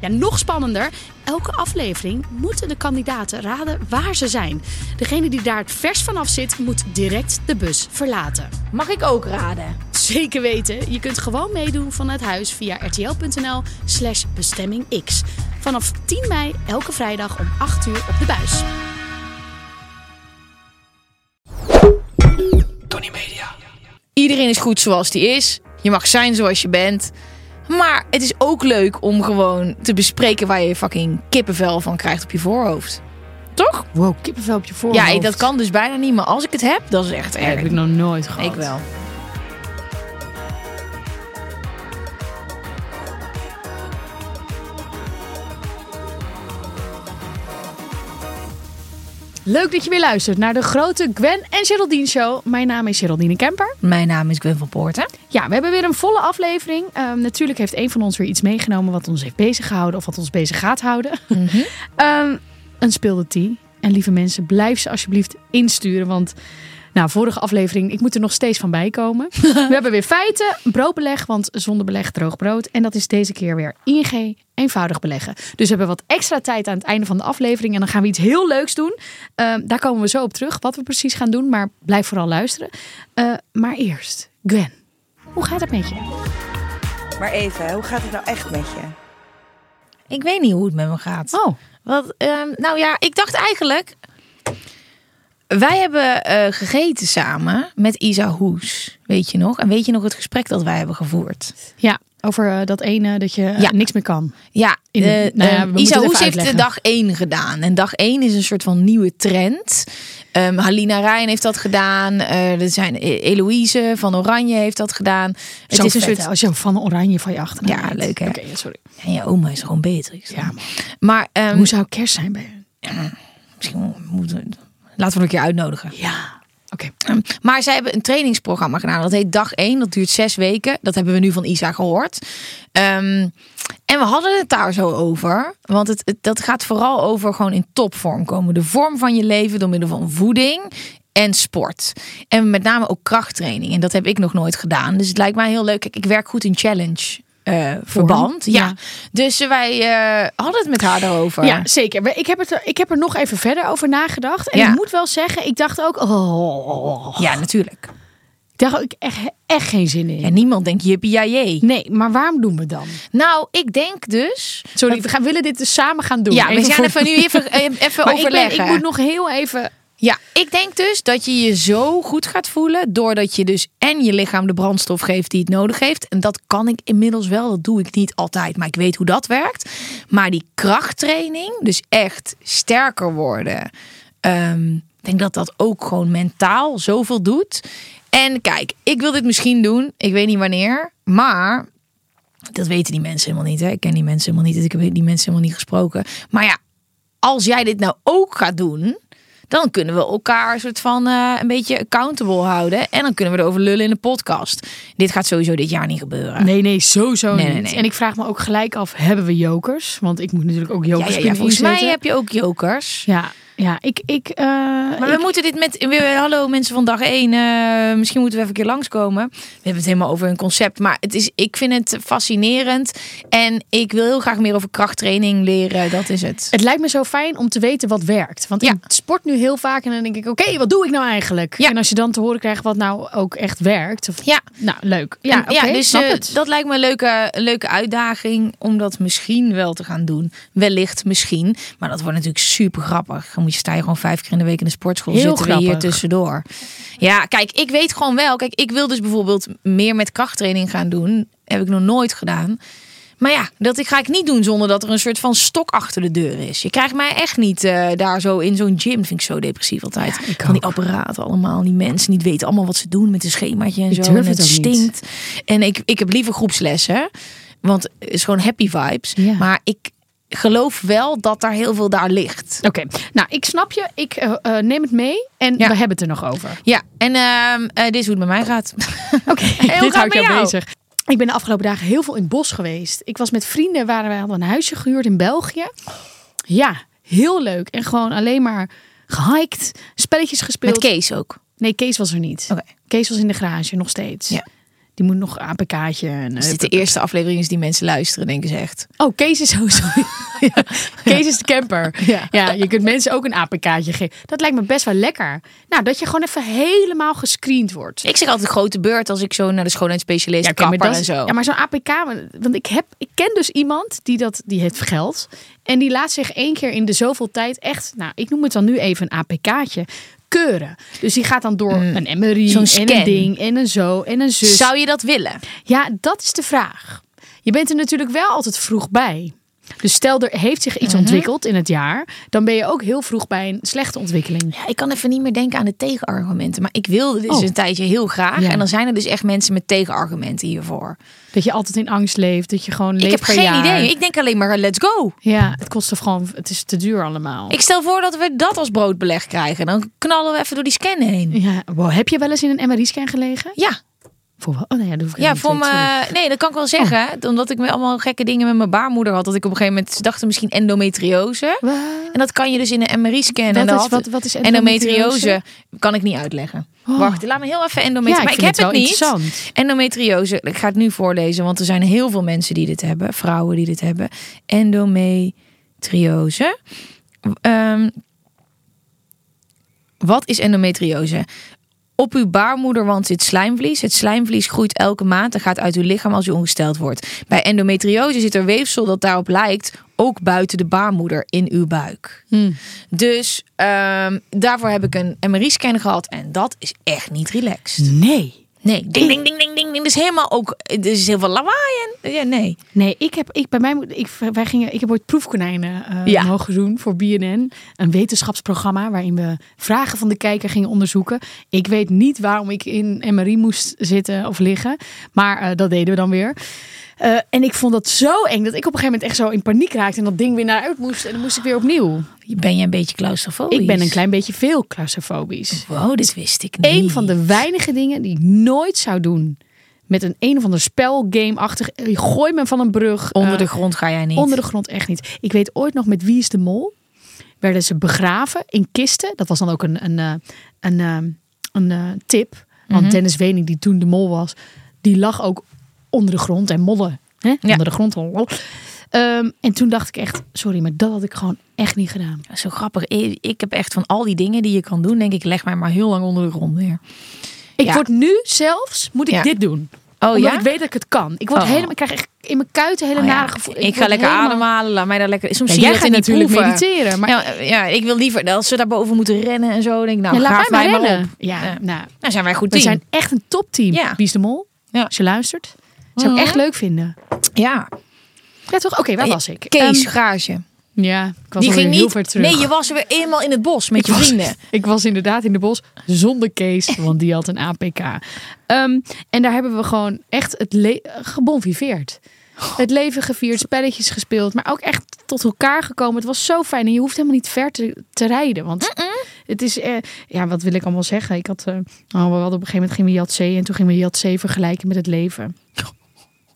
Ja, nog spannender. Elke aflevering moeten de kandidaten raden waar ze zijn. Degene die daar het vers vanaf zit, moet direct de bus verlaten. Mag ik ook raden? Zeker weten. Je kunt gewoon meedoen vanuit huis via rtl.nl slash bestemmingx. Vanaf 10 mei elke vrijdag om 8 uur op de buis. Tony Media. Iedereen is goed zoals die is. Je mag zijn zoals je bent. Maar het is ook leuk om gewoon te bespreken waar je fucking kippenvel van krijgt op je voorhoofd. Toch? Wow, kippenvel op je voorhoofd. Ja, dat kan dus bijna niet. Maar als ik het heb, dat is echt Dat erg. heb ik nog nooit gehad. Ik wel. Leuk dat je weer luistert naar de grote Gwen en Geraldine show. Mijn naam is Geraldine Kemper. Mijn naam is Gwen van Poorten. Ja, we hebben weer een volle aflevering. Ehm, natuurlijk heeft een van ons weer iets meegenomen wat ons heeft bezig gehouden of wat ons bezig gaat houden. Ehm, een speelde tea. En lieve mensen, blijf ze alsjeblieft insturen, want nou, vorige aflevering, ik moet er nog steeds van bij komen. we hebben weer feiten, broodbeleg, want zonder beleg droog brood. En dat is deze keer weer ING, eenvoudig beleggen. Dus we hebben wat extra tijd aan het einde van de aflevering en dan gaan we iets heel leuks doen. Ehm, daar komen we zo op terug, wat we precies gaan doen, maar blijf vooral luisteren. Eh, maar eerst, Gwen, hoe gaat het met je? Maar even, hoe gaat het nou echt met je? Ik weet niet hoe het met me gaat. Oh, Wat, ehm, nou ja, ik dacht eigenlijk. Wij hebben eh, gegeten samen met Isa Hoes. Weet je nog? En weet je nog het gesprek dat wij hebben gevoerd? ja, over eh, dat ene dat je eh, Ja. niks meer kan. Ja, In- de, nou ja, Isa Hoes heeft de dag 1 gedaan. En dag 1 is een soort van nieuwe trend. Ehm, Halina Rijn heeft dat gedaan. Er zijn E- Eloïse van Oranje heeft dat gedaan. Het Zo is een soort. hè, als je van oranje van je achternaam Ja, leuk, hè? Sorry. En je oma is gewoon Beatrix. Ja, man. Maar ehm, Hoe zou kerst zijn bij je? misschien moeten we. Laten we een keer uitnodigen. Ja, oké. Ehm, Maar zij hebben een trainingsprogramma gedaan. Dat heet dag 1. Dat duurt zes weken. Dat hebben we nu van Isa gehoord. Ehm, en we hadden het daar zo over. Want het, het- dat gaat vooral over gewoon in topvorm komen. De vorm van je leven door middel van voeding en sport. En met name ook krachttraining. En dat heb ik nog nooit gedaan. Dus het lijkt mij heel leuk. Kijk, ik werk goed in challenge. Eh, verband. Ja. Ja. Dus wij eh, hadden het met haar daarover. Ja, zeker. Maar Ik heb, het, er- ik heb er nog even verder over nagedacht. En Ja. ik moet wel zeggen, ik dacht ook... Oh, ja, natuurlijk. ik dacht ook echt, echt geen zin in. En niemand denkt jippie ja jee. Nee, maar waarom doen we dan? Nou, ik denk dus Sorry, we gaan, willen dit dus samen gaan doen. Ja, we gaan voor- even nu even, even Maar ik, ben, overleggen. ik moet nog heel even... Ja, ik denk dus dat je je zo goed gaat voelen. Doordat je dus en je lichaam de brandstof geeft die het nodig heeft. En dat kan ik inmiddels wel. Dat doe ik niet altijd. Maar ik weet hoe dat werkt. Maar die krachttraining, dus echt sterker worden. ehm, ik denk dat dat ook gewoon mentaal zoveel doet. En kijk, ik wil dit misschien doen. Ik weet niet wanneer. Maar dat weten die mensen helemaal niet. Hè? Ik ken die mensen helemaal niet. Ik heb die mensen helemaal niet gesproken. Maar ja, als jij dit nou ook gaat doen, dan kunnen we elkaar een soort van eh, een beetje accountable houden. En dan kunnen we erover lullen in de podcast. Dit gaat sowieso dit jaar niet gebeuren. Nee, nee, sowieso Nee, niet. nee, nee. En ik vraag me ook gelijk af, hebben we jokers? Want ik moet natuurlijk ook ja, jokers ja, ja, kunnen volgens mij heb je ook jokers. Ja, Ja, ik... ik, eh, Maar ik- we moeten dit met... Hallo mensen van dag 1. misschien moeten we even een keer langskomen. We hebben het helemaal over een concept. Maar het is, ik vind het fascinerend. En ik wil heel graag meer over krachttraining leren. Dat is het. Het lijkt me zo fijn om te weten wat werkt. Want Ja. ik sport nu heel vaak en dan denk ik, oké, wat doe ik nou eigenlijk? Ja. En als je dan te horen krijgt wat nou ook echt werkt. Of, Ja. Nou, leuk. Ja, En, oké, dus eh, dat lijkt me een leuke, een leuke uitdaging om dat misschien wel te gaan doen. Wellicht misschien. Maar dat wordt natuurlijk super grappig. Dan moet je sta je gewoon vijf keer in de week in de sportschool Heel zitten we hier tussendoor. Ja, kijk, ik weet gewoon wel. Kijk, ik wil dus bijvoorbeeld meer met krachttraining gaan doen. Heb ik nog nooit gedaan. Maar ja, dat ga ik niet doen zonder dat er een soort van stok achter de deur is. Je krijgt mij echt niet eh, daar zo in zo'n gym. Vind ik zo depressief altijd. ik van die apparaten allemaal. Die mensen niet weten allemaal wat ze doen met een schemaatje en Ik zo. en het niet. stinkt. En ik, ik heb liever groepslessen. Want het is gewoon happy vibes. Ja. Maar ik geloof wel dat daar heel veel daar ligt. Oké, nou, ik snap je. Ik eh, eh, neem het mee en Ja. we hebben het er nog over. Ja, en eh, dit is hoe het met mij gaat. Oké, hoe dit houdt jou jou? bezig. Ik ben de afgelopen dagen heel veel in het bos geweest. Ik was met vrienden, waren wij hadden een huisje gehuurd in België. Ja, heel leuk. En gewoon alleen maar gehiked, spelletjes gespeeld. Met Kees ook. Nee, Kees was er niet. Oké. Kees was in de garage, nog steeds. Ja. Die moet nog een APK'tje. En, eh, dit de eerste aflevering is die mensen luisteren, denken ze echt. Oh, Kees is sowieso. ja, Kees is de camper. Ja. Ja. je kunt mensen ook een APK'tje geven. Dat lijkt me best wel lekker. Nou, dat je gewoon even helemaal gescreend wordt. Ik zeg altijd grote beurt als ik zo naar de schoonheidsspecialist Ja, dat en zo. Ja, maar zo'n APK, want ik, heb, ik ken dus iemand die dat, die heeft geld. En die laat zich één keer in de zoveel tijd echt, nou, ik noem het dan nu even een APK'tje, keuren. Dus die gaat dan door een MRI Mm. En scan. een ding en een zo en een zus. Zou je dat willen? Ja, dat is de vraag. Je bent er natuurlijk wel altijd vroeg bij. Dus stel er heeft zich Mhm. iets ontwikkeld in het jaar, dan ben je ook heel vroeg bij een slechte ontwikkeling. Ja, ik kan even niet meer denken aan de tegenargumenten. Maar ik wilde dus Oh. een tijdje heel graag. Ja. En dan zijn er dus echt mensen met tegenargumenten hiervoor. Dat je altijd in angst leeft, dat je gewoon leeft ik heb per geen jaar. idee. Ik denk alleen maar let's go. Ja, het kost toch gewoon, het is te duur allemaal. Ik stel voor dat we dat als broodbeleg krijgen. Dan knallen we even door die scan heen. Ja, wow, heb je wel eens in een MRI-scan gelegen? Ja, Voor wat? Oh nee, ja, dat hoef ik ja voor me. Nee, dat kan ik wel zeggen. Omdat ik me allemaal gekke dingen met mijn baarmoeder had. Dat ik op een gegeven moment ze dachten misschien endometriose. Wat? En dat kan je dus in een MRI-scan. Wat en dan is- wat- wat is endometriose? endometriose? kan ik niet uitleggen. Oh. Wacht, laat me heel even endometriose. maar ik heb het niet. Endometriose. Ik ga het nu voorlezen, want er zijn heel veel mensen die dit hebben. Vrouwen die dit hebben. Endometriose. Ehm, wat is endometriose? Op uw baarmoederwand zit slijmvlies. Het slijmvlies groeit elke maand en gaat uit uw lichaam als u ongesteld wordt. Bij endometriose zit er weefsel dat daarop lijkt, ook buiten de baarmoeder in uw buik. Hmm. Dus ehm, daarvoor heb ik een MRI-scan gehad en dat is echt niet relaxed. Nee. Nee, ding, ding, ding, ding, ding. ding. Dus helemaal ook, er is heel veel lawaai en ja, nee. Nee, ik heb, ik, bij mij, moet- ik, wij gingen, ik heb ooit proefkonijnen Ja. mogen doen voor BNN. Een wetenschapsprogramma waarin we vragen van de kijker gingen onderzoeken. Ik weet niet waarom ik in MRI moest zitten of liggen. Maar eh, dat deden we dan weer. Eh, en ik vond dat zo eng dat ik op een gegeven moment echt zo in paniek raakte. En dat ding weer naar uit moest. En dan moest ik weer opnieuw. Ben je een beetje claustrofobisch? Ik ben een klein beetje veel claustrofobisch. Wow, dit wist ik niet. Een van de weinige dingen die ik nooit zou doen. Met een een of ander spelgame-achtig. Je gooit me van een brug. Onder eh, de grond ga jij niet. Onder de grond echt niet. Ik weet ooit nog met Wie is de Mol. Werden ze begraven in kisten. Dat was dan ook een, een, eh, een, een tip. Want Mhm. Dennis Wening, die toen de mol was, die lag ook onder de grond en mollen. Hè? Ja. Onder de grond. Ehm, en toen dacht ik echt, sorry, maar dat had ik gewoon echt niet gedaan. Zo grappig. Ik heb echt van al die dingen die je kan doen, denk ik, leg mij maar heel lang onder de grond neer. Ik Ja. word nu zelfs, moet ik Ja. dit doen. Oh omdat ja? ik weet dat ik het kan. Ik, word Oh. helemaal, ik krijg echt in mijn kuiten hele Oh ja, nare gevoel. Ik, ga lekker helemaal- ademhalen, laat mij daar lekker. Soms Ja, zie jij dat gaat natuurlijk proeven. mediteren. Maar Ja, eh, ja, ik wil liever als ze daarboven moeten rennen en zo. Denk ik, nou, ja, laat mij maar rennen. op. Ja, nou, Nou, zijn wij goed we team. zijn echt een topteam. Ja. Wie is de mol? Ja. Als je luistert. Zou ik Mhm. echt leuk vinden. Ja, Ja, toch? Oké, waar was ik? Kees, Ehm, garage. ja, ik was Die ging heel niet. ver terug. Nee, je was weer eenmaal in het bos met je was- vrienden. Ik was inderdaad in de bos zonder Kees, want die had een APK. Ehm, en daar hebben we gewoon echt het le- gebonviveerd. Het leven gevierd, spelletjes gespeeld, maar ook echt tot elkaar gekomen. Het was zo fijn en je hoeft helemaal niet ver te, te rijden. Want het is, eh, ja, wat wil ik allemaal zeggen? Ik had, eh, oh, we hadden op een gegeven moment gingen we Jat C en toen gingen we Jat C vergelijken met het leven.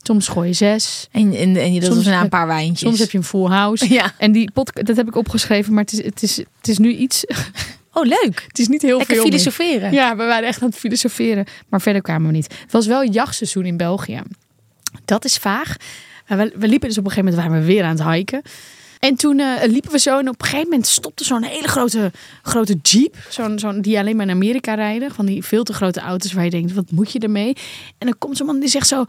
Soms gooi je zes. En, en, en dat Soms was na een paar wijntjes. Soms heb je een full house. Ja. En die podcast, dat heb ik opgeschreven, maar het is, het is, het is nu iets. Oh, leuk. Het is niet heel Lekker veel. meer. filosoferen. Ja, we waren echt aan het filosoferen. Maar verder kwamen we niet. Het was wel jachtseizoen in België. Dat is vaag. We, we liepen dus op een gegeven moment waren we weer aan het hiken. En toen eh, liepen we zo en op een gegeven moment stopte zo'n hele grote, grote jeep. Zo'n, zo'n, die alleen maar in Amerika rijden. Van die veel te grote auto's waar je denkt, wat moet je ermee? En dan komt zo'n man die zegt zo...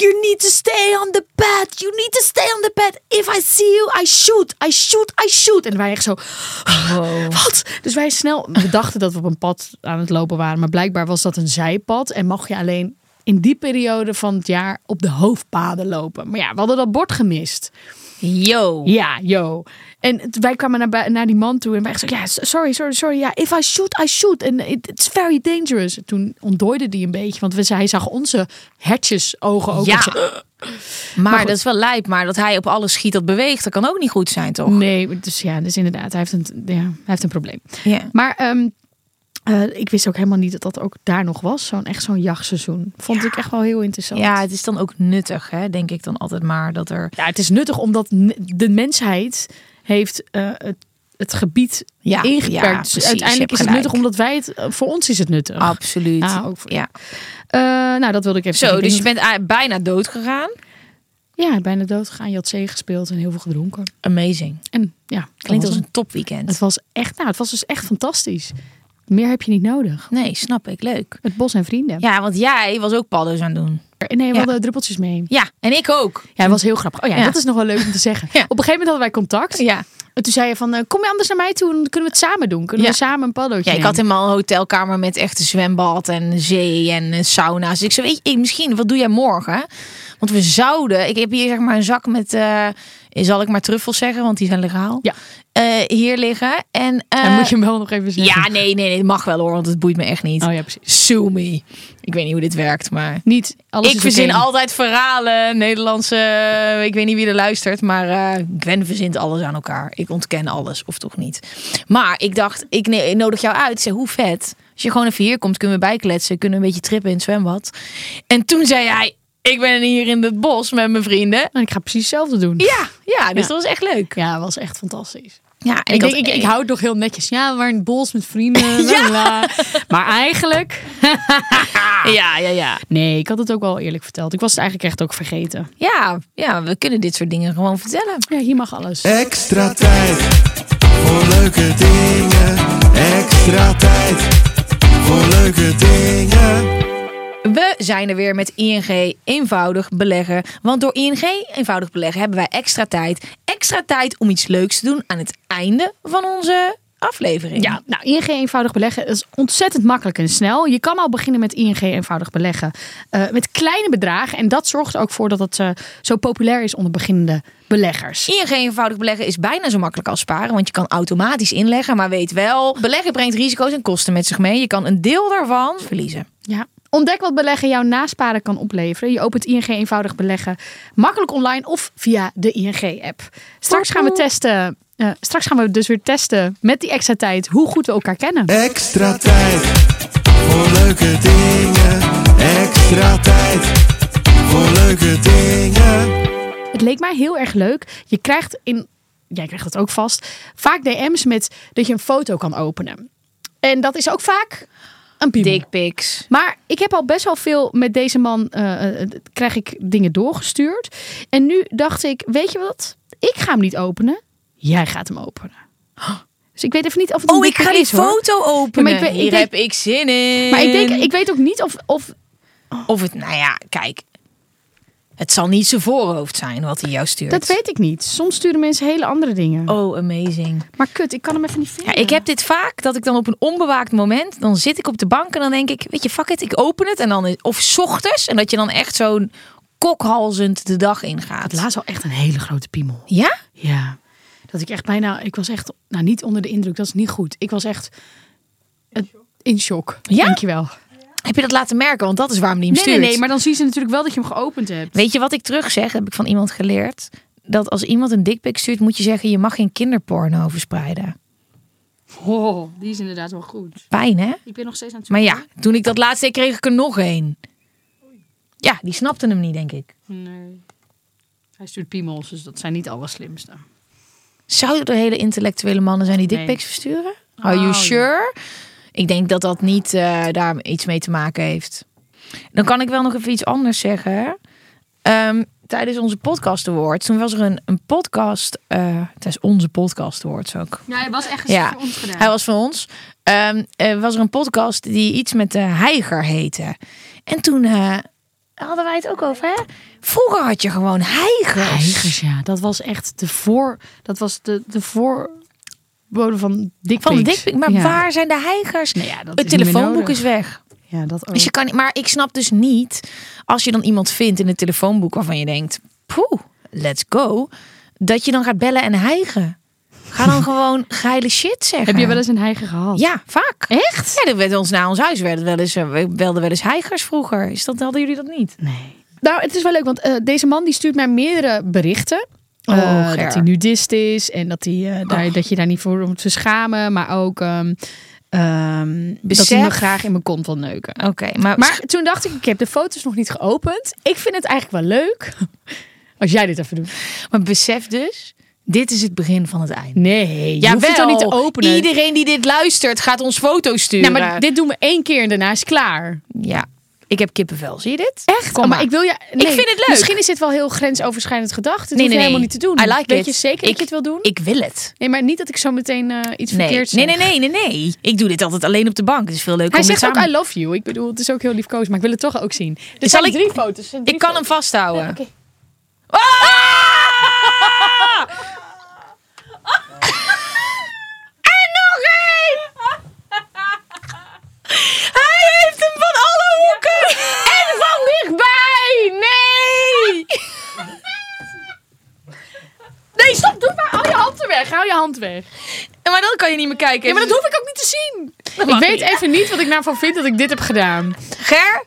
You need to stay on the pad. You need to stay on the pad. If I see you, I shoot. I shoot, I shoot. En wij echt zo... Wat? Dus wij snel... We dachten dat we op een pad aan het lopen waren. Maar blijkbaar was dat een zijpad. En mag je alleen in die periode van het jaar op de hoofdpaden lopen. Maar ja, we hadden dat bord gemist. Yo. Ja, yo. En wij kwamen naar, naar die man toe en wij zeiden, ja, sorry, sorry, sorry. Ja, if I shoot, I shoot. En it- it's very dangerous. En toen ontdooide die een beetje, want we, hij zag onze hertjes ogen ook. Ja. Maar, dat is wel lijp. Maar dat hij op alles schiet dat beweegt, dat kan ook niet goed zijn, toch? Nee, dus ja, dus inderdaad, hij heeft een, ja, hij heeft een probleem. Ja. Maar ehm, eh, ik wist ook helemaal niet dat dat ook daar nog was. Zo'n echt zo'n jachtseizoen. Vond ik echt wel heel interessant. ja, het is dan ook nuttig, hè? denk ik dan altijd maar. Dat er... Ja, het is nuttig omdat de mensheid heeft eh, het, het gebied Ja, ingeperkt. ja, dus precies, uiteindelijk is het nuttig omdat wij het... eh, Voor ons is het nuttig. Absoluut. Ah, ook voor- ja. Nou, dat wilde ik even Zo, zeggen. Dus je bent bijna dood gegaan. Ja, bijna dood gegaan. Je had zee gespeeld en heel veel gedronken. Amazing. En ja, Klinkt als een topweekend. Het was echt... Nou, het was dus echt fantastisch. Meer heb je niet nodig. Nee, snap ik. Leuk. Het bos en vrienden. Ja, want jij was ook paddo's aan het doen. Nee, we Ja. hadden druppeltjes mee. Ja, en ik ook. Ja, dat was heel grappig. Oh ja, Ja. dat is nog wel leuk om te zeggen. Ja. Op een gegeven moment hadden wij contact. Ja. En toen zei je van, eh, kom je anders naar mij toe? Dan kunnen we het samen doen. Kunnen we samen een paddootje Ja, ik nemen? had helemaal een hotelkamer met echt een zwembad en zee en sauna's. Dus ik zei, weet je, misschien, wat doe jij morgen? Want we zouden, ik heb hier zeg maar een zak met, eh, zal ik maar truffels zeggen, want die zijn legaal. Ja. Eh, hier liggen. En, eh, Dan moet je hem wel nog even zeggen. ja, nee, nee, nee, mag wel hoor, want het boeit me echt niet. Oh ja, precies. Sue me. Ik weet niet hoe dit werkt, maar... Niet alles ik verzin altijd verhalen, Nederlandse, eh, ik weet niet wie er luistert, maar eh, Gwen verzint alles aan elkaar. Ik ontken alles, of toch niet. Maar ik dacht, ik, nodig jou uit. Zei, hoe vet. Als je gewoon even hier komt, kunnen we bijkletsen, kunnen we een beetje trippen in het zwembad. En toen zei hij, ik ben hier in het bos met mijn vrienden. En ik ga precies hetzelfde doen. Ja, ja dus Ja. dat was echt leuk. Ja, dat was echt fantastisch. Ja, En ik, had- denk, ik, ik hou het nog heel netjes. Ja, we waren in het bos met vrienden. la. Maar eigenlijk... ja, ja, ja. Nee, ik had het ook wel eerlijk verteld. Ik was het eigenlijk echt ook vergeten. Ja, ja, we kunnen dit soort dingen gewoon vertellen. Ja, hier mag alles. Extra tijd voor leuke dingen. Extra tijd voor leuke dingen. We zijn er weer met ING eenvoudig beleggen. Want door ING eenvoudig beleggen hebben wij extra tijd. Extra tijd om iets leuks te doen aan het einde van onze aflevering. Ja, nou, ING eenvoudig beleggen is ontzettend makkelijk en snel. Je kan al beginnen met ING eenvoudig beleggen eh, met kleine bedragen. En dat zorgt er ook voor dat het eh, zo populair is onder beginnende beleggers. ING eenvoudig beleggen is bijna zo makkelijk als sparen. Want je kan automatisch inleggen. Maar weet wel, beleggen brengt risico's en kosten met zich mee. Je kan een deel daarvan verliezen. Ja. Ontdek wat beleggen jouw nasparen kan opleveren. Je opent ING eenvoudig beleggen makkelijk online of via de ING-app. Straks gaan we testen. eh, straks gaan we dus weer testen met die extra tijd hoe goed we elkaar kennen. Extra tijd voor leuke dingen. Extra tijd voor leuke dingen. Het leek mij heel erg leuk. Je krijgt in, jij krijgt het ook vast, vaak DM's met dat je een foto kan openen. En dat is ook vaak een piemel. Maar ik heb al best wel veel met deze man, eh, eh, krijg ik dingen doorgestuurd. En nu dacht ik, weet je wat? Ik ga hem niet openen. Jij gaat hem openen. Dus ik weet even niet of het een Oh, ik ga die is, hoor. foto openen. Ja, maar ik weet- ik Hier denk- heb ik zin in. Maar ik, denk, ik weet ook niet of, of Of het, nou ja, kijk. Het zal niet zijn voorhoofd zijn wat hij jou stuurt. dat weet ik niet. Soms sturen mensen hele andere dingen. Oh, amazing. Maar kut, ik kan hem even niet vinden. Ja, ik heb dit vaak, dat ik dan op een onbewaakt moment, dan zit ik op de bank en dan denk ik, weet je, fuck it, ik open het. En dan, is- of 's ochtends, en dat je dan echt zo'n kokhalzend de dag ingaat. Het laatst al echt een hele grote piemel. Ja? Ja. Dat ik echt bijna, ik was echt, nou niet onder de indruk, dat is niet goed. Ik was echt eh, in shock. Ja? Dankjewel. Heb je dat laten merken? Want dat is waarom die hem Nee, nee, stuurt. nee, maar dan zien ze natuurlijk wel dat je hem geopend hebt. Weet je wat ik terug zeg? Heb ik van iemand geleerd. Dat als iemand een dikpik stuurt, moet je zeggen, je mag geen kinderporno verspreiden. Oh, die is inderdaad wel goed. Pijn, hè? Ik ben nog steeds aan het Maar ja, toen ik dat laatst deed, kreeg ik er nog één. ja, die snapten hem niet, denk ik. Nee. Hij stuurt piemels, dus dat zijn niet alle slimste. Zouden er hele intellectuele mannen zijn die Nee. versturen? Are you Oh, ja. Ik denk dat dat niet eh, daar iets mee te maken heeft. Dan kan ik wel nog even iets anders zeggen. Ehm, tijdens onze podcast awards, toen was er een, een podcast, eh tijdens onze podcast awards ook. Ja, hij was echt Ja, voor ons gedaan. Hij was van ons. Ehm, eh, was er een podcast die iets met de heiger heette. En toen eh, hadden wij het ook over, hè? Vroeger had je gewoon heigers. Heigers, ja. Dat was echt de voor... Dat was de, de voorbode van dikpics. Van dikpik. Maar Ja. waar zijn de heigers? Nou ja, dat het is telefoonboek is weg. Ja, dat ook. Dus je kan, maar ik snap dus niet, als je dan iemand vindt in het telefoonboek waarvan je denkt, poeh, let's go, dat je dan gaat bellen en hijgen. Ga dan gewoon geile shit zeggen. Heb je wel eens een heiger gehad? Ja, vaak. Echt? Ja, dat werd ons na ons huis werden wel eens, eh, we belden wel eens heigers vroeger. Is dat, hadden jullie dat niet? Nee. Nou, het is wel leuk, want eh, deze man die stuurt mij meerdere berichten. Oh, Eh, dat hij nudist is en dat, hij, eh, daar, dat je daar niet voor moet schamen. Maar ook ehm, dat hij me graag in mijn kont wil neuken. Oké, maar, Maar toen dacht ik, ik heb de foto's nog niet geopend. Ik vind het eigenlijk wel leuk. Als jij dit even doet. maar besef dus, dit is het begin van het einde. Nee, je Ja, hoeft het wel. niet te openen. Iedereen die dit luistert gaat ons foto's sturen. Nou, maar dit doen we één keer en daarna is klaar. Ja, ik heb kippenvel. Zie je dit? Echt? Kom Oh, maar maar. ik wil je. Ik vind het leuk. Misschien is dit wel heel grensoverschrijdend gedacht. Dit Nee, nee, helemaal nee. niet te doen. I like Weet it. je zeker dat Ik- je het wil doen? Ik wil het. Nee, maar niet dat ik zo meteen eh, iets Nee. verkeerds nee, zeg. nee, nee, nee, nee. Ik doe dit altijd alleen op de bank. Het is veel leuker Hij om zegt ook samen... I love you. Ik bedoel, het is ook heel liefkoos, maar ik wil het toch ook zien. Er Zal zijn ik- drie foto's. drie Ik kan hem vasthouden. Oké. En nog één! Hij heeft hem van alle hoeken! En van dichtbij! Nee! Nee, stop. Doe maar. Hou je hand weg. Hou je hand weg. Maar dan kan je niet meer kijken. Ja, maar dat hoef ik ook niet te zien. Ik weet niet. even niet wat ik nou van vind dat ik dit heb gedaan. Ger,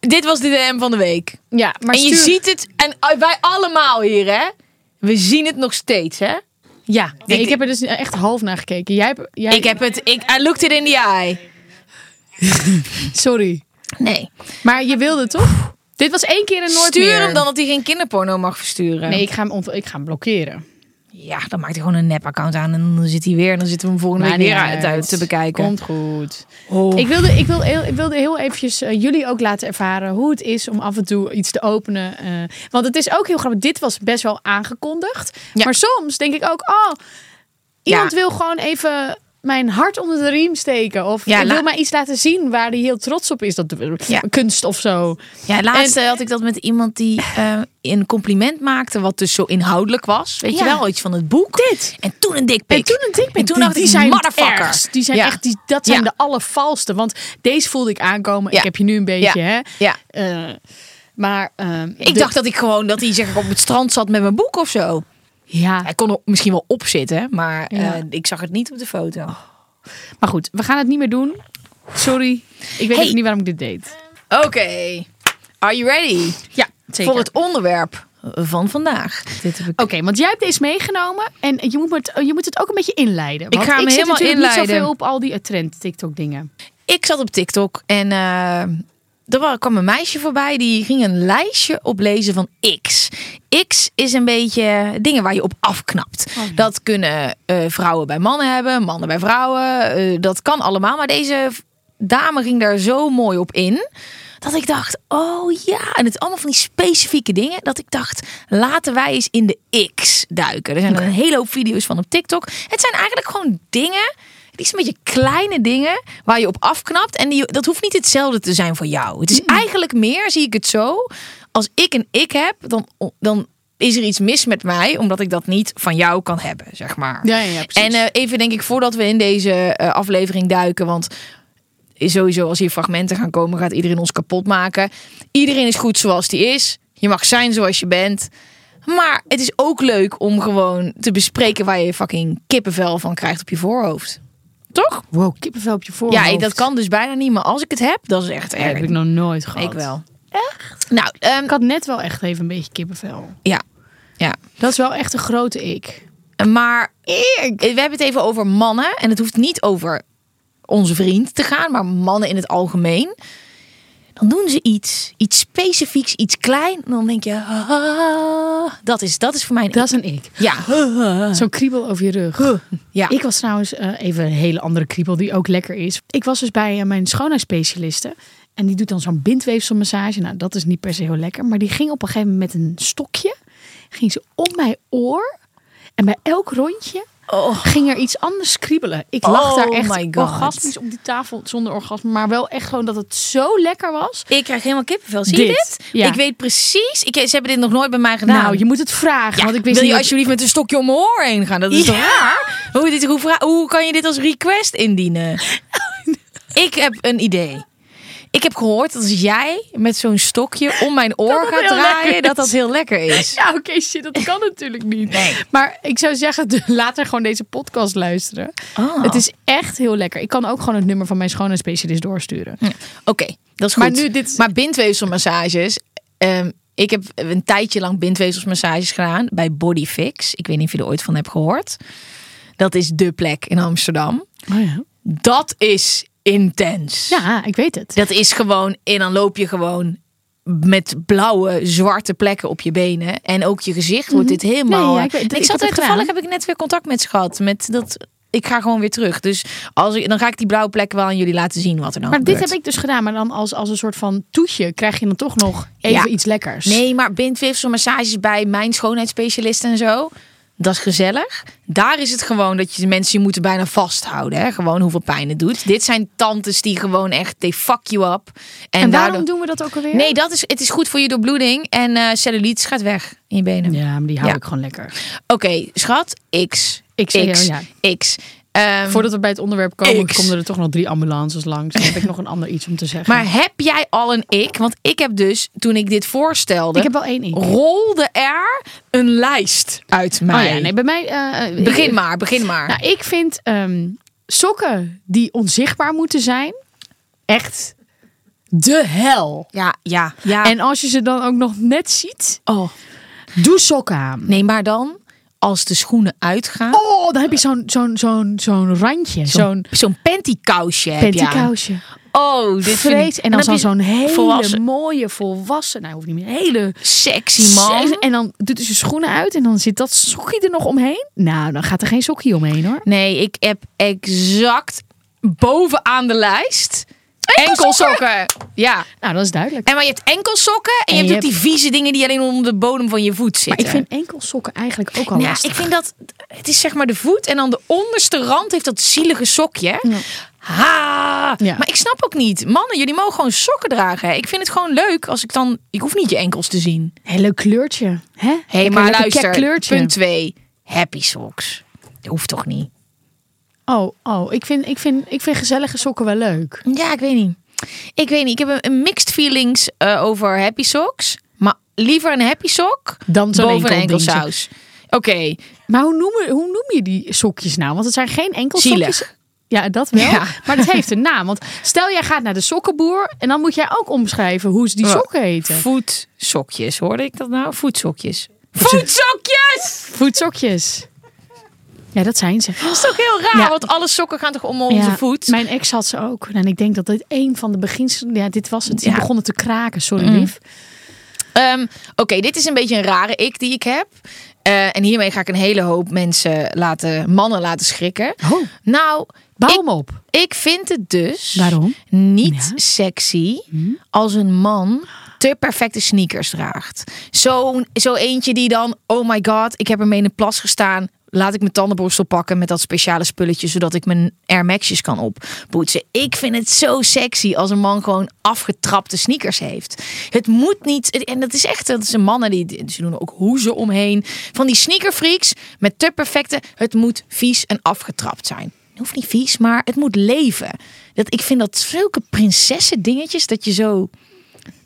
dit was de DM van de week. Ja, maar en je stuur- ziet het, en wij allemaal hier, hè? We zien het nog steeds, hè? Ja, Nee, ik heb er dus echt half naar gekeken. Jij. Jij... ik heb het, ik, I looked it in the eye. Sorry. Nee. Maar je wilde toch? Dit was één keer en nooit Stuur meer. hem dan dat hij geen kinderporno mag versturen. Nee, ik ga hem, ik ga hem blokkeren. Ja, dan maakt hij gewoon een nep-account aan en dan zit hij weer. En dan zitten we hem volgende Maar week weer uit, te bekijken. Komt goed. Oh. Ik, wilde, ik, wilde heel, ik wilde heel eventjes eh, jullie ook laten ervaren hoe het is om af en toe iets te openen. eh, want het is ook heel grappig. Dit was best wel aangekondigd. Ja. Maar soms denk ik ook, oh, iemand Ja. wil gewoon even mijn hart onder de riem steken. Of Ja, wil mij iets laten zien waar hij heel trots op is. Dat Ja. kunst of zo. Ja, laatst had ik dat met iemand die eh, een compliment maakte, wat dus zo inhoudelijk was. Weet je wel, iets van het boek. Dit. En toen een dikpik. En toen een dikpik. En toen die, dacht die ik, zijn. Die zijn echt, die, dat zijn de allervalste. Want deze voelde ik aankomen. Ik heb je nu een beetje, Ja. hè. Ja. Eh, maar Ik de- dacht dat ik gewoon, dat hij zeg ik, op het strand zat met mijn boek of zo. Ja. Hij kon er misschien wel op zitten, maar Ja. eh, ik zag het niet op de foto. Maar goed, we gaan het niet meer doen. Sorry. Ik weet Hey. niet waarom ik dit deed. Oké, are you ready? Ja, zeker. Voor het onderwerp van vandaag. Ik Oké, want jij hebt deze meegenomen en je moet, het, je moet het ook een beetje inleiden. Want ga hem ik zit helemaal niet inleiden. zoveel op al die eh, trend TikTok dingen. Ik zat op TikTok en eh, er wa- kwam een meisje voorbij die ging een lijstje oplezen van X. X is een beetje dingen waar je op afknapt. Dat kunnen eh, vrouwen bij mannen hebben, mannen bij vrouwen. eh, dat kan allemaal. Maar deze dame ging daar zo mooi op in. Dat ik dacht, oh ja. En het allemaal van die specifieke dingen. Dat ik dacht, laten wij eens in de X duiken. Er zijn een hele hoop video's van op TikTok. Het zijn eigenlijk gewoon dingen die zijn een beetje kleine dingen waar je op afknapt. En die, dat hoeft niet hetzelfde te zijn voor jou. Het is eigenlijk meer, zie ik het zo. Als ik een ik heb, dan, dan is er iets mis met mij. Omdat ik dat niet van jou kan hebben, zeg maar. Ja, ja. En eh, even denk ik, voordat we in deze eh, aflevering duiken. Want sowieso als hier fragmenten gaan komen, gaat iedereen ons kapot maken. Iedereen is goed zoals die is. Je mag zijn zoals je bent. Maar het is ook leuk om gewoon te bespreken waar je fucking kippenvel van krijgt op je voorhoofd. Toch? Wow, kippenvel op je voorhoofd. Ja, dat kan dus bijna niet. Maar als ik het heb, dat is echt Ja, erg. heb ik nog nooit gehad. Ik wel. Echt? Nou, ehm, Ik had net wel echt even een beetje kippenvel. ja. Ja. Dat is wel echt een grote ik. Maar we hebben het even over mannen. En het hoeft niet over onze vriend te gaan, maar mannen in het algemeen. Dan doen ze iets, iets specifieks, iets klein. En dan denk je, ah, dat, is, dat is voor mij een Dat is een ik. Ja, Zo'n kriebel over je rug. ja. Ik was trouwens eh, even een hele andere kriebel die ook lekker is. Ik was dus bij eh, mijn schoonheidsspecialiste. En die doet dan zo'n bindweefselmassage. Nou, dat is niet per se heel lekker. Maar die ging op een gegeven moment met een stokje. Ging ze om mijn oor. En bij elk rondje ging er iets anders kriebelen. Ik lag Oh daar echt my God. orgasmisch op die tafel zonder orgasme. Maar wel echt gewoon dat het zo lekker was. Ik krijg helemaal kippenvel. Zie je Dit, ja. Ik weet precies. Ik, ze hebben dit nog nooit bij mij gedaan. Nou, je moet het vragen. Ja, want ik wist wil je niet alsjeblieft met een stokje om mijn oor heen gaan? Dat is toch raar? Hoe, dit, hoe kan je dit als request indienen? ik heb een idee. Ik heb gehoord dat als jij met zo'n stokje om mijn oor gaat draaien, dat dat heel lekker is. Ja, oké, shit, dat kan natuurlijk niet. Nee. Maar ik zou zeggen, later gewoon deze podcast luisteren. Oh. Het is echt heel lekker. Ik kan ook gewoon het nummer van mijn schoonheidsspecialist doorsturen. Oké, dat is goed. Maar nu dit- Maar bindweefselmassages. ehm, ik heb een tijdje lang bindweefselmassages gedaan bij Bodyfix. Ik weet niet of je er ooit van hebt gehoord. Dat is de plek in Amsterdam. Oh ja. Dat is intens. Ja, ik weet het. Dat is gewoon, en dan loop je gewoon met blauwe, zwarte plekken op je benen. En ook je gezicht wordt dit helemaal... Mhm. Nee, ja, ik weet- ik, ik zat er toevallig, heb ik net weer contact met ze gehad. Met dat, ik ga gewoon weer terug. Dus als ik, dan ga ik die blauwe plekken wel aan jullie laten zien wat er dan Maar dit heb ik dus gedaan. Maar dan als, als een soort van toetje krijg je dan toch nog even Ja. iets lekkers. Nee, maar bindweefselmassages bij mijn schoonheidsspecialist en zo. Dat is gezellig. Daar is het gewoon dat je mensen je moeten bijna vasthouden. Hè? Gewoon hoeveel pijn het doet. Dit zijn tantes die gewoon echt, they fuck you up. En, En waarom daardoor... doen we dat ook alweer? Nee, dat is, het is goed voor je doorbloeding. En eh cellulitis gaat weg in je benen. Ja, maar die hou Ja. ik gewoon lekker. Oké, schat. X. Ik X. ja. X. Ehm, Voordat we bij het onderwerp komen, X. komen er toch nog drie ambulances langs. Dan heb ik nog een ander iets om te zeggen. maar heb jij al een ik? Want ik heb dus, toen ik dit voorstelde, ik heb wel één ik. rolde er een lijst uit mij. Oh ja, nee, bij mij... eh, Begin maar, begin maar. Nou, ik vind ehm, sokken die onzichtbaar moeten zijn echt de hel. ja, ja, ja. En als je ze dan ook nog net ziet, oh. doe sokken aan. Nee, maar dan, als de schoenen uitgaan, Oh, dan heb je zo'n zo'n zo'n zo'n randje, zo'n zo'n pantykousje heb je aan. pantykousje. Oh, dit Vrees. ik... En dan, je zo'n hele volwassen, mooie volwassen, nou hoeft niet meer, hele sexy man. En dan doet hij zijn schoenen uit en dan zit dat sokje er nog omheen. Nou, dan gaat er geen sokje omheen hoor. Nee, ik heb exact bovenaan de lijst enkelsokken. Ja. Nou, dat is duidelijk. En maar je hebt enkelsokken en, je hebt je ook die vieze dingen die alleen onder de bodem van je voet Maar zitten. ik vind enkelsokken eigenlijk ook al ja, lastig. ik vind dat het is zeg maar de voet en dan de onderste rand heeft dat zielige sokje. Ja. Ha! Ja. Maar ik snap ook niet. Mannen, jullie mogen gewoon sokken dragen. hè. Ik vind het gewoon leuk als ik dan. Ik hoef niet je enkels te zien. Heel leuk kleurtje. Hè? Hé, hey, maar luister. kleurtje. Punt 2. Happy socks. Dat hoeft toch niet? Oh, oh ik, vind, ik, vind, ik vind gezellige sokken wel leuk. Ja, ik weet niet. Ik weet niet. Ik heb een, mixed feelings eh, over happy socks. Maar liever een happy sok Dan zo'n boven een enkel enkelsaus. Oké, Maar hoe noem, je- hoe noem je die sokjes nou? Want het zijn geen enkel sokjes. Ja, dat wel. Ja. Maar het heeft een naam. Want stel jij gaat naar de sokkenboer en dan moet jij ook omschrijven hoe ze die Ja. sokken heten. Voetsokjes, hoorde ik dat nou? Voetsokjes. Voetsokjes! Voetsokjes. Ja, dat zijn ze. Dat is toch heel raar, Ja. want alle sokken gaan toch om onze Ja, voet? Mijn ex had ze ook. En ik denk dat dit een van de begins... Ja, dit was het. Die Ja. begonnen te kraken. Sorry, Mm. lief. Ehm, Oké, dit is een beetje een rare ik die ik heb. Eh, en hiermee ga ik een hele hoop mensen laten, mannen laten schrikken. Oh, Nou, bouw hem op. ik vind het dus Waarom? niet Ja. Sexy als een man te perfecte sneakers draagt. Zo, zo eentje die dan, oh my god, ik heb ermee in de plas gestaan. Laat ik mijn tandenborstel pakken met dat speciale spulletje, zodat ik mijn Air Max'jes kan oppoetsen. Ik vind het zo sexy als een man gewoon afgetrapte sneakers heeft. Het moet niet, en dat is echt, dat zijn mannen die, ze doen ook hoezen omheen. Van die sneakerfreaks met te perfecte, het moet vies en afgetrapt zijn. Het hoeft niet vies, maar het moet leven. Dat, ik vind dat zulke prinsessen dingetjes dat je zo...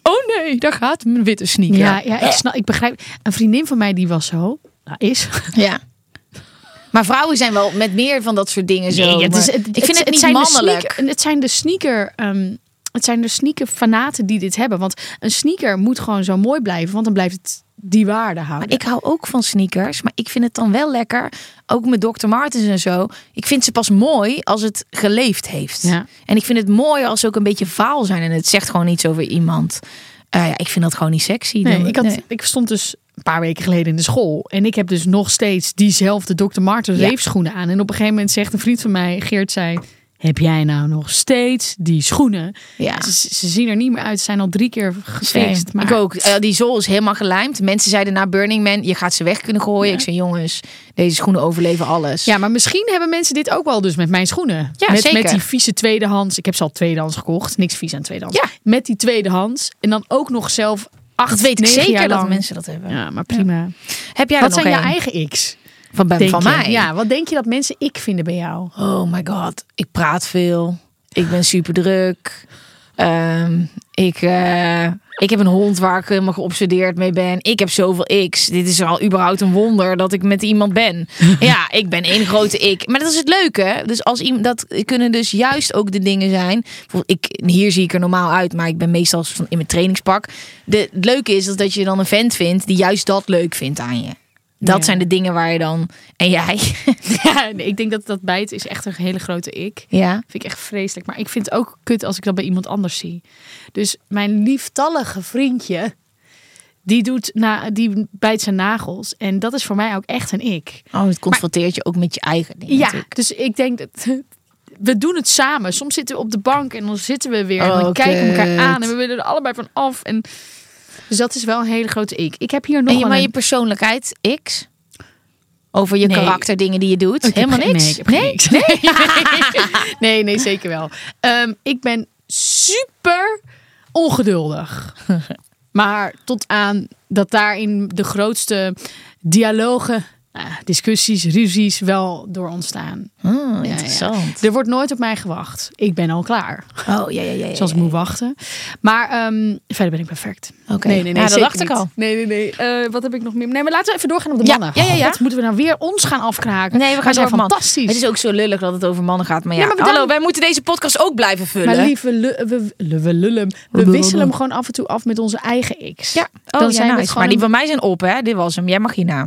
Oh nee, daar gaat mijn witte sneaker. Ja, ja ik, snap, ik begrijp. Een vriendin van mij die was zo. Nou, is. Ja. Maar vrouwen zijn wel met meer van dat soort dingen zo. Nee, het is- het- ik vind het, niet zijn de mannelijk. sneaker- het zijn de sneaker. ehm, het zijn de sneaker fanaten die dit hebben. Want een sneaker moet gewoon zo mooi blijven. Want dan blijft het die waarde houden. Maar ik hou ook van sneakers, maar ik vind het dan wel lekker. Ook met Dr. Martens en zo. Ik vind ze pas mooi als het geleefd heeft. Ja. En ik vind het mooi als ze ook een beetje vaal zijn en het zegt gewoon iets over iemand. Eh, ja, ik vind dat gewoon niet sexy. Nee, Dan- ik, had, nee. ik stond dus een paar weken geleden in de school. En ik heb dus nog steeds diezelfde Dr. Martens Ja. reefschoenen aan. En op een gegeven moment zegt een vriend van mij, Geert, zei... Heb jij nou nog steeds die schoenen? Ja. Ze, ze zien er niet meer uit. Ze zijn al drie keer gefixt. Maar Ik ook. Eh, die zool is helemaal gelijmd. Mensen zeiden na Burning Man, je gaat ze weg kunnen gooien. Ik zei, jongens, deze schoenen overleven alles. Ja, maar misschien hebben mensen dit ook wel dus met mijn schoenen. Ja, met, zeker. met die vieze tweedehands. Ik heb ze al tweedehands gekocht. Niks vies aan tweedehands. Ja. Met die tweedehands. En dan ook nog zelf acht, weet ik negen zeker jaar dat mensen dat hebben. Ja, maar prima. Heb jij Wat zijn je eigen X? Van, ben- van mij? Ja, wat denk je dat mensen ik vinden bij jou? Oh my god, ik praat veel. Ik ben super druk. Ehm, ik, eh, ik heb een hond waar ik helemaal geobsedeerd mee ben. Ik heb zoveel X. Dit is al überhaupt een wonder dat ik met iemand ben. ja, ik ben één grote ik. Maar dat is het leuke. Dus als iemand dat kunnen dus juist ook de dingen zijn. Ik, hier zie ik er normaal uit, maar ik ben meestal van- in mijn trainingspak. De, het leuke is dat je dan een vent vindt die juist dat leuk vindt aan je. Dat Ja. zijn de dingen waar je dan. En jij? Ja, nee, ik denk dat dat bijt is echt een hele grote ik. ja. Vind ik echt vreselijk. Maar ik vind het ook kut als ik dat bij iemand anders zie. Dus mijn lieftallige vriendje, die, doet na, die bijt zijn nagels. En dat is voor mij ook echt een ik. Oh, het confronteert je ook met je eigen dingen. Ja, natuurlijk. dus ik denk dat... We doen het samen. Soms zitten we op de bank en dan zitten we weer. en Oh, dan kijken we elkaar aan. En we willen er allebei van af. En... Dus dat is wel een hele grote ik. Ik heb hier nog En je, maar een- je persoonlijkheid, X? Over je Nee. karakter, dingen die je doet? Ik Helemaal niks? Nee, ik heb geen niks. Nee, nee, nee, zeker wel. Ehm, ik ben super ongeduldig. maar tot aan dat daarin de grootste dialogen, discussies, ruzies wel door ontstaan. Oh, ja. interessant. Er wordt nooit op mij gewacht. Ik ben al klaar. Oh, ja, ja, ja. ja, Zoals ja. ik moet wachten. Maar ehm, verder ben ik perfect. Oké. Nee, nee, nee. Ja, dat dacht ik al. Nee, nee, nee. Eh, wat heb ik nog meer? Nee, maar laten we even doorgaan op de Ja, mannen. ja, ja, ja. God, moeten we nou weer ons gaan afkraken? Nee, we gaan zijn fantastisch. Het is ook zo lullig dat het over mannen gaat. Maar ja, Ja, maar hallo, dan- wij moeten deze podcast ook blijven vullen. Maar lieve, we, we, we lullen. We wisselen hem gewoon af en toe af met onze eigen X. Ja, oh, Dan ja, zijn het gewoon Maar die van mij zijn op, hè? Dit was hem. Jij mag hierna.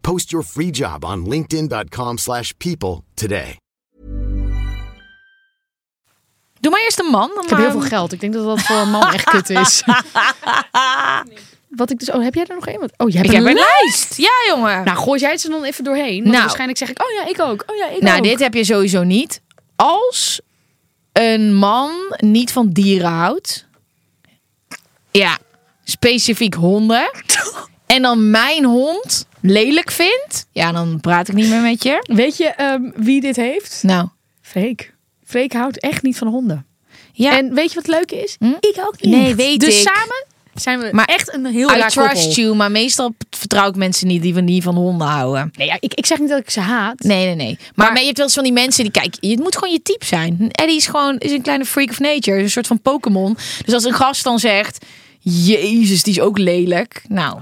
Post your free job on linkedin.com/people slash people today. Doe maar eerst een man. Dan Ik heb heel veel geld. Ik denk dat dat voor een man echt kut is. Wat ik dus... Oh, heb jij er nog een? Wat- Oh, jij hebt Ik heb een een lijst. lijst. Ja, jongen. Nou, gooi jij het er dan even doorheen. Want Nou. waarschijnlijk zeg ik... Oh ja, ik ook. Oh ja, ik Nou, ook. dit heb je sowieso niet. Als een man niet van dieren houdt. Ja, specifiek honden. En dan mijn hond lelijk vindt. Ja, dan praat ik niet meer met je. Weet je ehm, wie dit heeft? Nou, Freek. Freek houdt echt niet van honden. ja. En weet je wat leuk is? Hm? Ik ook niet. Nee, weet dus ik. samen zijn we Maar echt een heel I raar trust koppel. you, maar meestal vertrouw ik mensen niet die van, die van honden houden. Nee, ja, ik, ik zeg niet dat ik ze haat. Nee, nee, nee. Maar, maar je hebt wel eens van die mensen die kijk, het moet gewoon je type zijn. Eddie is gewoon is een kleine freak of nature, een soort van Pokémon. Dus als een gast dan zegt, Jezus, die is ook lelijk. Nou,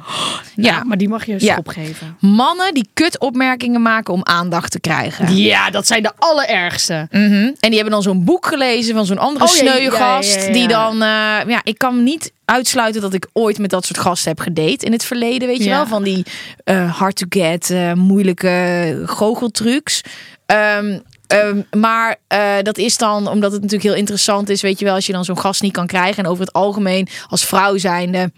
Ja, maar die mag je een Ja. schop geven. mannen die kut opmerkingen maken om aandacht te krijgen. Ja, dat zijn de allerergste. Mhm. En die hebben dan zo'n boek gelezen van zo'n andere Oh, ja, ja, sneuwe ja, gast. ja, ja. Die dan, eh, ja, ik kan niet uitsluiten dat ik ooit met dat soort gasten heb gedate in het verleden. Weet je wel, van die eh, hard to get, eh, moeilijke goocheltrucs. Ehm, ehm, maar eh, dat is dan, omdat het natuurlijk heel interessant is, weet je wel, als je dan zo'n gast niet kan krijgen. En over het algemeen als vrouw zijnde,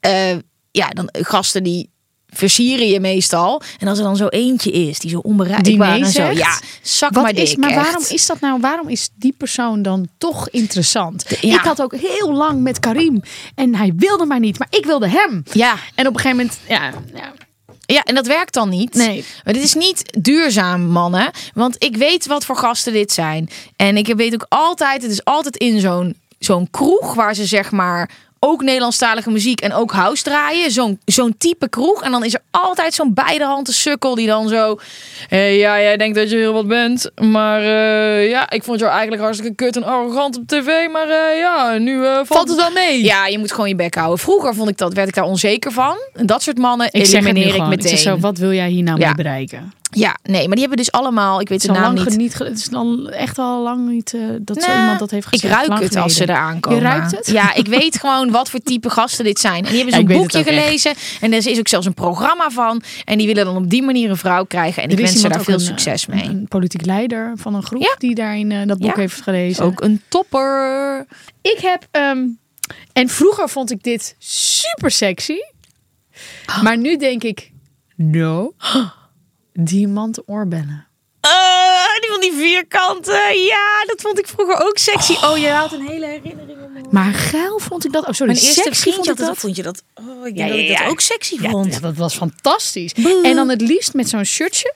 eh, ja, dan gasten die versieren je meestal. En als er dan zo eentje is die zo onbereikbaar nee en zo, ja, zak Wat maar dik. is, maar echt. waarom is dat nou? Waarom is die persoon dan toch interessant? Ja. Ik had ook heel lang met Karim en hij wilde mij niet, maar ik wilde hem. Ja, En op een gegeven moment, ja, ja Ja, en dat werkt dan niet. Nee. Maar dit is niet duurzaam, mannen. Want ik weet wat voor gasten dit zijn. En ik weet ook altijd, het is altijd in zo'n zo'n kroeg waar ze zeg maar ook Nederlandstalige muziek en ook house draaien. Zo'n zo'n type kroeg. En dan is er altijd zo'n bijderhande sukkel die dan zo... "Hey, ja, jij denkt dat je heel wat bent. Maar eh, ja, ik vond jou eigenlijk hartstikke kut en arrogant op tv. Maar eh, ja, nu eh, valt, het wel mee? Ja, je moet gewoon je bek houden. Vroeger vond ik dat, werd ik daar onzeker van. En dat soort mannen Ik zeg elimineer ik gewoon. meteen. zeg zo, wat wil jij hier nou Ja. mee bereiken? Ja, nee, maar die hebben dus allemaal... Ik weet Het de naam lang niet. het is dan echt al lang niet eh, dat zo Nou, iemand dat heeft Ik gezegd. ruik Lang het als ze eraan komen. Je ruikt het? Ja, ik weet gewoon wat voor type gasten dit zijn. En die hebben Ja, zo'n ik het boekje echt. gelezen. En er is ook zelfs een programma van. En die willen dan op die manier een vrouw krijgen. En ik Er wens ze daar veel een, succes mee. Een politiek leider van een groep Ja. die daarin eh, dat boek Ja. heeft gelezen. Ook een topper. Ik heb, ehm, en vroeger vond ik dit super sexy. Maar nu denk ik, no. Diamanten oorbellen. Eh, die van die vierkanten. Ja, dat vond ik vroeger ook sexy. Oh, je haalt een hele herinnering op. Maar geil vond ik dat. Oh, sorry. Mijn eerste sexy vond had ik dat. dat. Vond je dat? Oh, ik Ja, denk dat ik ja, dat ja. ook sexy Ja, vond. ja, dat was fantastisch. Boe. En dan het liefst met zo'n shirtje.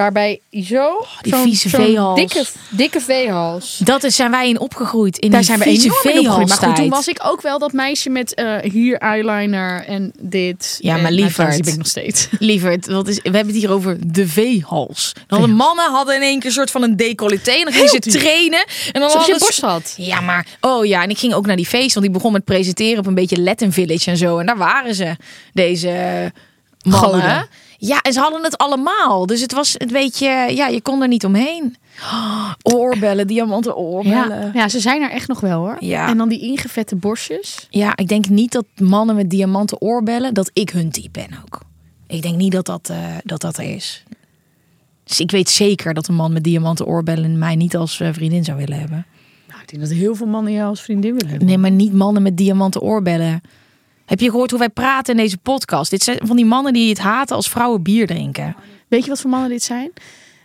Waarbij zo... Oh, die vieze veehals. Dikke, dikke veehals. Dat is, zijn wij in opgegroeid. In Daar die zijn we vieze enorm in opgegroeid. Maar goed, toen was ik ook wel dat meisje met eh, hier eyeliner en dit. Ja, En, maar nou, trouwens, Die ben ik nog steeds. Lieverd, wat is, we hebben het hier over de veehals. Dan de mannen hadden in één keer een soort van een decolleté. En dan gingen ze trainen. En dan Zoals je hadden borst ze- had. Ja, maar... Oh ja, en ik ging ook naar die feest. Want ik begon met presenteren op een beetje Latin Village en zo. En daar waren ze, deze mannen. Goden. Ja, en ze hadden het allemaal. Dus het was een beetje... Ja, je kon er niet omheen. Oh, oorbellen, diamanten oorbellen. Ja, ja, ze zijn er echt nog wel hoor. Ja. En dan die ingevette borstjes. Ja, ik denk niet dat mannen met diamanten oorbellen, dat ik hun type ben ook. Ik denk niet dat dat, eh, dat, dat is. Dus ik weet zeker dat een man met diamanten oorbellen mij niet als eh, vriendin zou willen hebben. Nou, ik denk dat heel veel mannen jou als vriendin willen hebben. Nee, maar niet mannen met diamanten oorbellen. Heb je gehoord hoe wij praten in deze podcast? Dit zijn van die mannen die het haten als vrouwen bier drinken. Weet je wat voor mannen dit zijn?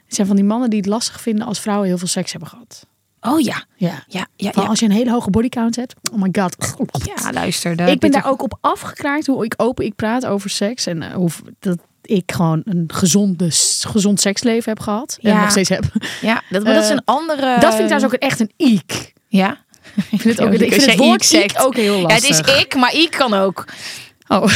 Het zijn van die mannen die het lastig vinden als vrouwen heel veel seks hebben gehad. Oh ja. Ja. Ja, ja, ja. Als je een hele hoge bodycount hebt. Oh my god. Ja, luister. Ik ben daar ook op afgekraakt hoe ik open ik praat over seks. En eh, hoe dat ik gewoon een gezonde, gezond seksleven heb gehad. En Ja. nog steeds heb. Ja, dat, maar dat is Eh, een andere... Dat vind ik trouwens ook echt een iek. Ja. Ik vind het, ook, ik vind het woord ik ook heel Ja, het lastig. is ik, maar ik kan ook. Oh.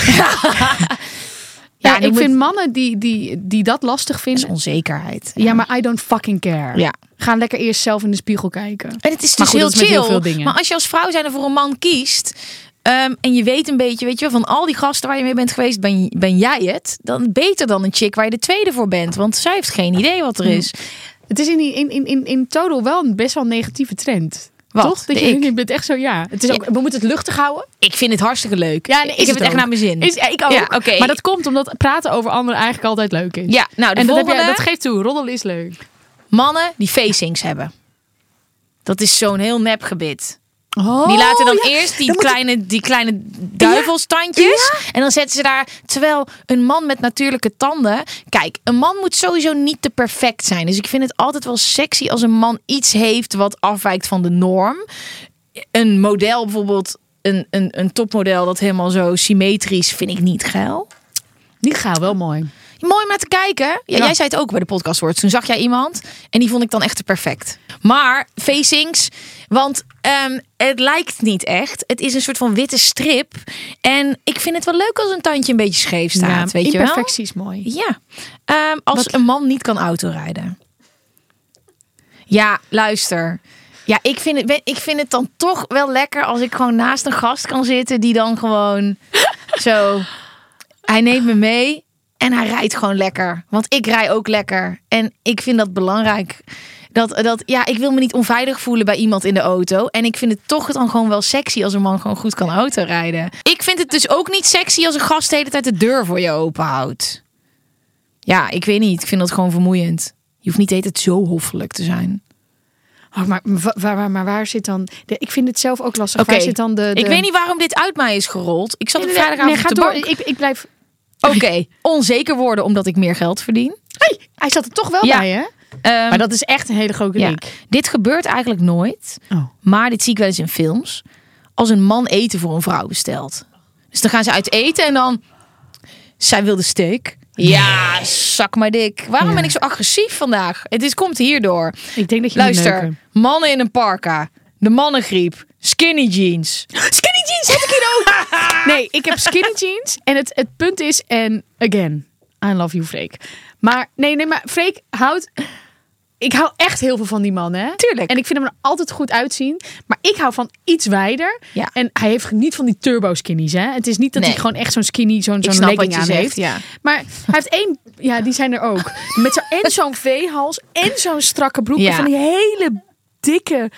Ja, ik vind mannen die, die, die dat lastig Dat is vinden. onzekerheid. Ja, maar I don't fucking care. Ja. Ga lekker eerst zelf in de spiegel kijken. En het is dus goed, heel chill. heel veel dingen. Maar als je als vrouw zijn voor een man kiest. ehm, en je weet een beetje, weet je wel, van al die gasten waar je mee bent geweest, ben, ben jij het. Dan beter dan een chick waar je de tweede voor bent. Want zij heeft geen idee wat er is. Het is in, in, in, in, in total wel een best wel negatieve trend. Wat? Toch? Dat je, je bent echt zo, ja. Het is ook, we moeten het luchtig houden. Ik vind het hartstikke leuk. Ja, nee, ik heb het, echt naar mijn zin. Is, ik ook. Ja, oké. Maar dat komt omdat praten over anderen eigenlijk altijd leuk is. Ja, nou, de en dat, heb volgende. dat geeft toe. Roddelen is leuk. Mannen die facings hebben. Dat is zo'n heel nep gebit. Oh, Die laten dan ja. eerst die Dan kleine, die kleine duivelstandjes. En dan zetten ze daar. Terwijl een man met natuurlijke tanden. Kijk, een man moet sowieso niet te perfect zijn. Dus ik vind het altijd wel sexy als een man iets heeft wat afwijkt van de norm. Een model bijvoorbeeld. Een, een, een topmodel dat helemaal zo symmetrisch vind ik niet geil. Niet gauw, wel mooi. Mooi om naar te kijken. Ja, Ja. Jij zei het ook bij de podcast hoort. Toen zag jij iemand en die vond ik dan echt perfect. Maar facings, want ehm, het lijkt niet echt. Het is een soort van witte strip. En ik vind het wel leuk als een tandje een beetje scheef staat. weet je wel? imperfectie is mooi. Ja. Ehm, als Wat- een man niet kan autorijden. Ja, luister. Ja, ik vind, het, ik vind het dan toch wel lekker als ik gewoon naast een gast kan zitten die dan gewoon zo. Hij neemt me mee en hij rijdt gewoon lekker. Want ik rij ook lekker. En ik vind dat belangrijk. Dat, dat, ja, ik wil me niet onveilig voelen bij iemand in de auto. En ik vind het toch dan gewoon wel sexy als een man gewoon goed kan autorijden. Ik vind het dus ook niet sexy als een gast de hele tijd de deur voor je open houdt. Ja, ik weet niet. Ik vind dat gewoon vermoeiend. Je hoeft niet de hele tijd zo hoffelijk te zijn. Oh, maar, wa- waar, waar, maar waar zit dan... De, ik vind het zelf ook lastig. Waar zit dan de, de... Ik weet niet waarom dit uit mij is gerold. Ik zat op Nee, nee, vrijdagavond nee, ga op de door. Ik, ik blijf... Oké, onzeker worden omdat ik meer geld verdien. Hey, hij zat er toch wel Ja. bij, hè? Ehm, Maar dat is echt een hele grote ja. Dit gebeurt eigenlijk nooit. Oh. Maar dit zie ik wel eens in films. Als een man eten voor een vrouw bestelt. Dus dan gaan ze uit eten en dan... Zij wil de steak. Ja, zak maar dik. Waarom Ja. ben ik zo agressief vandaag? Het is, komt hierdoor. Ik denk dat je Luister, mannen in een parka. De mannengriep. Skinny jeans. Skinny jeans Nee, ik heb skinny jeans. En het, het punt is, en again, I love you, Freek. Maar nee, nee, maar Freek houdt... Ik hou echt heel veel van die man, hè? Tuurlijk. En ik vind hem er altijd goed uitzien. Maar ik hou van iets wijder. Ja. En hij heeft niet van die turbo skinnies, hè? Het is niet dat Nee. hij gewoon echt zo'n skinny, zo'n zo'n legging aan zegt, heeft. ja. Maar hij heeft één... Ja, die zijn er ook. Met zo, en zo'n V-hals en zo'n strakke broek. Ja. Van die hele dikke,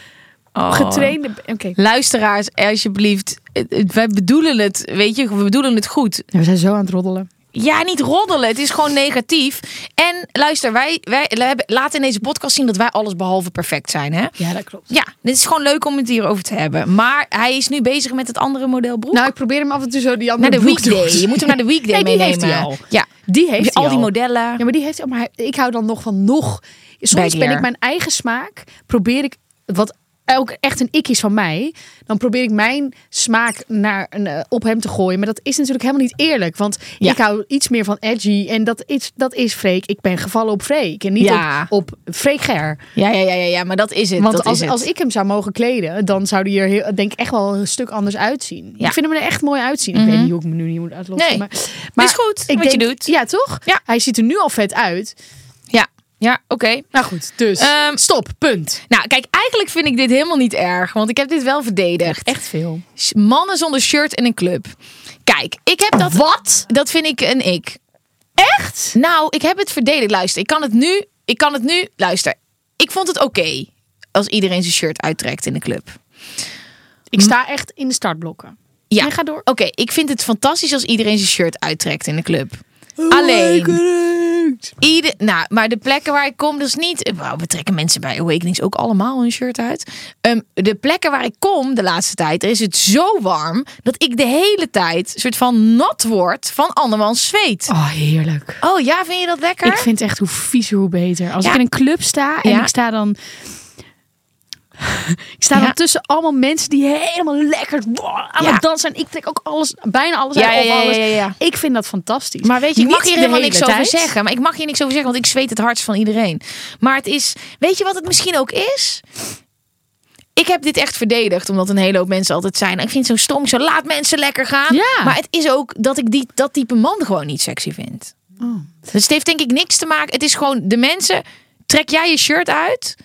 Oh. getrainde... Luisteraars, alsjeblieft. Het- het- Wij bedoelen het, weet je, we bedoelen het goed. Ja, we zijn zo aan het roddelen. Ja, niet roddelen. Het is gewoon negatief. En luister, wij, wij hebben, laten in deze podcast zien dat wij alles behalve perfect zijn. Hè? Ja, dat klopt. Ja, dit is gewoon leuk om het hierover te hebben. Maar hij is nu bezig met het andere model broek. Nou, ik probeer hem af en toe zo die andere naar de weekday. Je moet hem naar de weekday Nee, die meenemen. heeft hij al. Ja, Die heeft hij al die al. modellen. Ja, maar die heeft hij al. Maar ik hou dan nog van nog. Soms ben ik mijn eigen smaak. Probeer ik wat ook echt een ik is van mij. Dan probeer ik mijn smaak naar een, eh, op hem te gooien. Maar dat is natuurlijk helemaal niet eerlijk. Want Ja. ik hou iets meer van edgy. En dat is, dat is Freek. Ik ben gevallen op Freek. En niet Ja. op, op Freek Ger. Ja, ja, ja, ja, ja, maar dat is het. Want dat als, is het. als ik hem zou mogen kleden, dan zou hij er heel, denk ik echt wel een stuk anders uitzien. Ja. Ik vind hem er echt mooi uitzien. Ik Mhm. weet niet hoe ik me nu niet moet uitlossen. Nee. Maar, is goed ik wat je doet. Ja, toch? Ja. Hij ziet er nu al vet uit. Ja, oké. Nou goed, dus Ehm, stop, punt. Nou, kijk, eigenlijk vind ik dit helemaal niet erg. Want ik heb dit wel verdedigd. Echt veel. Mannen zonder shirt in een club. Kijk, ik heb dat... Wat? Dat vind ik een ik. Echt? Nou, ik heb het verdedigd. Luister, ik kan het nu... Ik kan het nu... Luister, ik vond het oké als iedereen zijn shirt uittrekt in de club. Ik sta echt in de startblokken. Ja, Nee, ga door. Oké, ik vind het fantastisch als iedereen zijn shirt uittrekt in de club. Alleen, ieder, nou, maar de plekken waar ik kom, dat is niet. Wauw, we trekken mensen bij Awakenings ook allemaal hun shirt uit. Ehm, de plekken waar ik kom de laatste tijd, er is het zo warm dat ik de hele tijd soort van nat word van andermans zweet. Oh, heerlijk. Oh ja, vind je dat lekker? Ik vind echt hoe viezer, hoe beter. Als Ja. ik in een club sta en Ja. ik sta dan... Ik sta Ja. tussen allemaal mensen die helemaal lekker aan Ja. het dansen zijn. Ik trek ook alles, bijna alles Ja, uit. ja, of ja, alles. Ik vind dat fantastisch. Maar weet je, ik mag hier helemaal hele niks over zeggen. Maar ik mag hier niks over zeggen, want ik zweet het hardst van iedereen. Maar het is, weet je wat het misschien ook is? Ik heb dit echt verdedigd, omdat een hele hoop mensen altijd zijn. Ik vind het zo stom, zo laat mensen lekker gaan. Ja. Maar het is ook dat ik die, dat type man gewoon niet sexy vind. Oh. Dus het heeft denk ik niks te maken. Het is gewoon de mensen. Trek jij je shirt uit,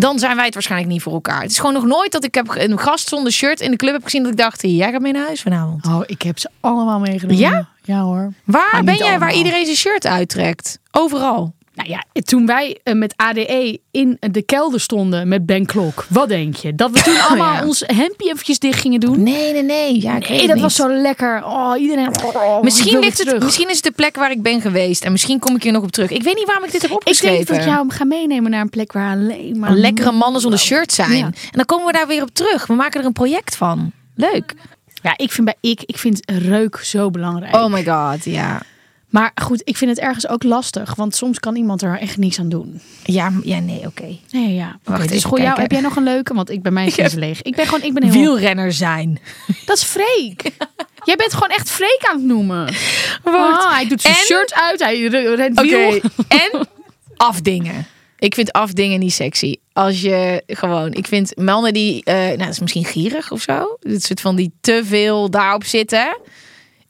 dan zijn wij het waarschijnlijk niet voor elkaar. Het is gewoon nog nooit dat ik heb een gast zonder shirt in de club heb gezien dat ik dacht, jij gaat mee naar huis vanavond. Oh, ik heb ze allemaal meegenomen. Ja? Ja hoor. Waar ben jij waar iedereen zijn shirt uittrekt? Overal. Nou ja, toen wij eh, met ADE in de kelder stonden met Ben Klok. Wat denk je? Dat we toen allemaal ja. ons hemdje eventjes dicht gingen doen? Nee, nee, nee. Ja, ik weet Nee, dat niet. was zo lekker. Oh, iedereen. oh, ik Misschien, ligt het, misschien is het de plek waar ik ben geweest. En misschien kom ik hier nog op terug. Ik weet niet waarom ik dit heb Ik opgeschreven. denk dat ik jou ga meenemen naar een plek waar alleen maar Lekkere mannen zonder shirt zijn. Ja. En dan komen we daar weer op terug. We maken er een project van. Leuk. Ja, ik vind bij ik, ik vind reuk zo belangrijk. Oh my god, ja. Maar goed, ik vind het ergens ook lastig, want soms kan iemand er echt niks aan doen. Ja, ja nee, oké. Nee, ja. Wacht dus voor jou, kijken. heb jij nog een leuke? Want ik bij mij is ze leeg. Ik ben gewoon, ik ben heel. Wielrenner zijn. Dat is Freek. jij bent gewoon echt Freek aan het noemen. Ah, hij doet zijn En- shirt uit, hij re- rent wiel. En afdingen. Ik vind afdingen niet sexy. Als je gewoon, ik vind mannen die, eh, nou dat is misschien gierig of zo. Het soort van die te veel daarop zitten.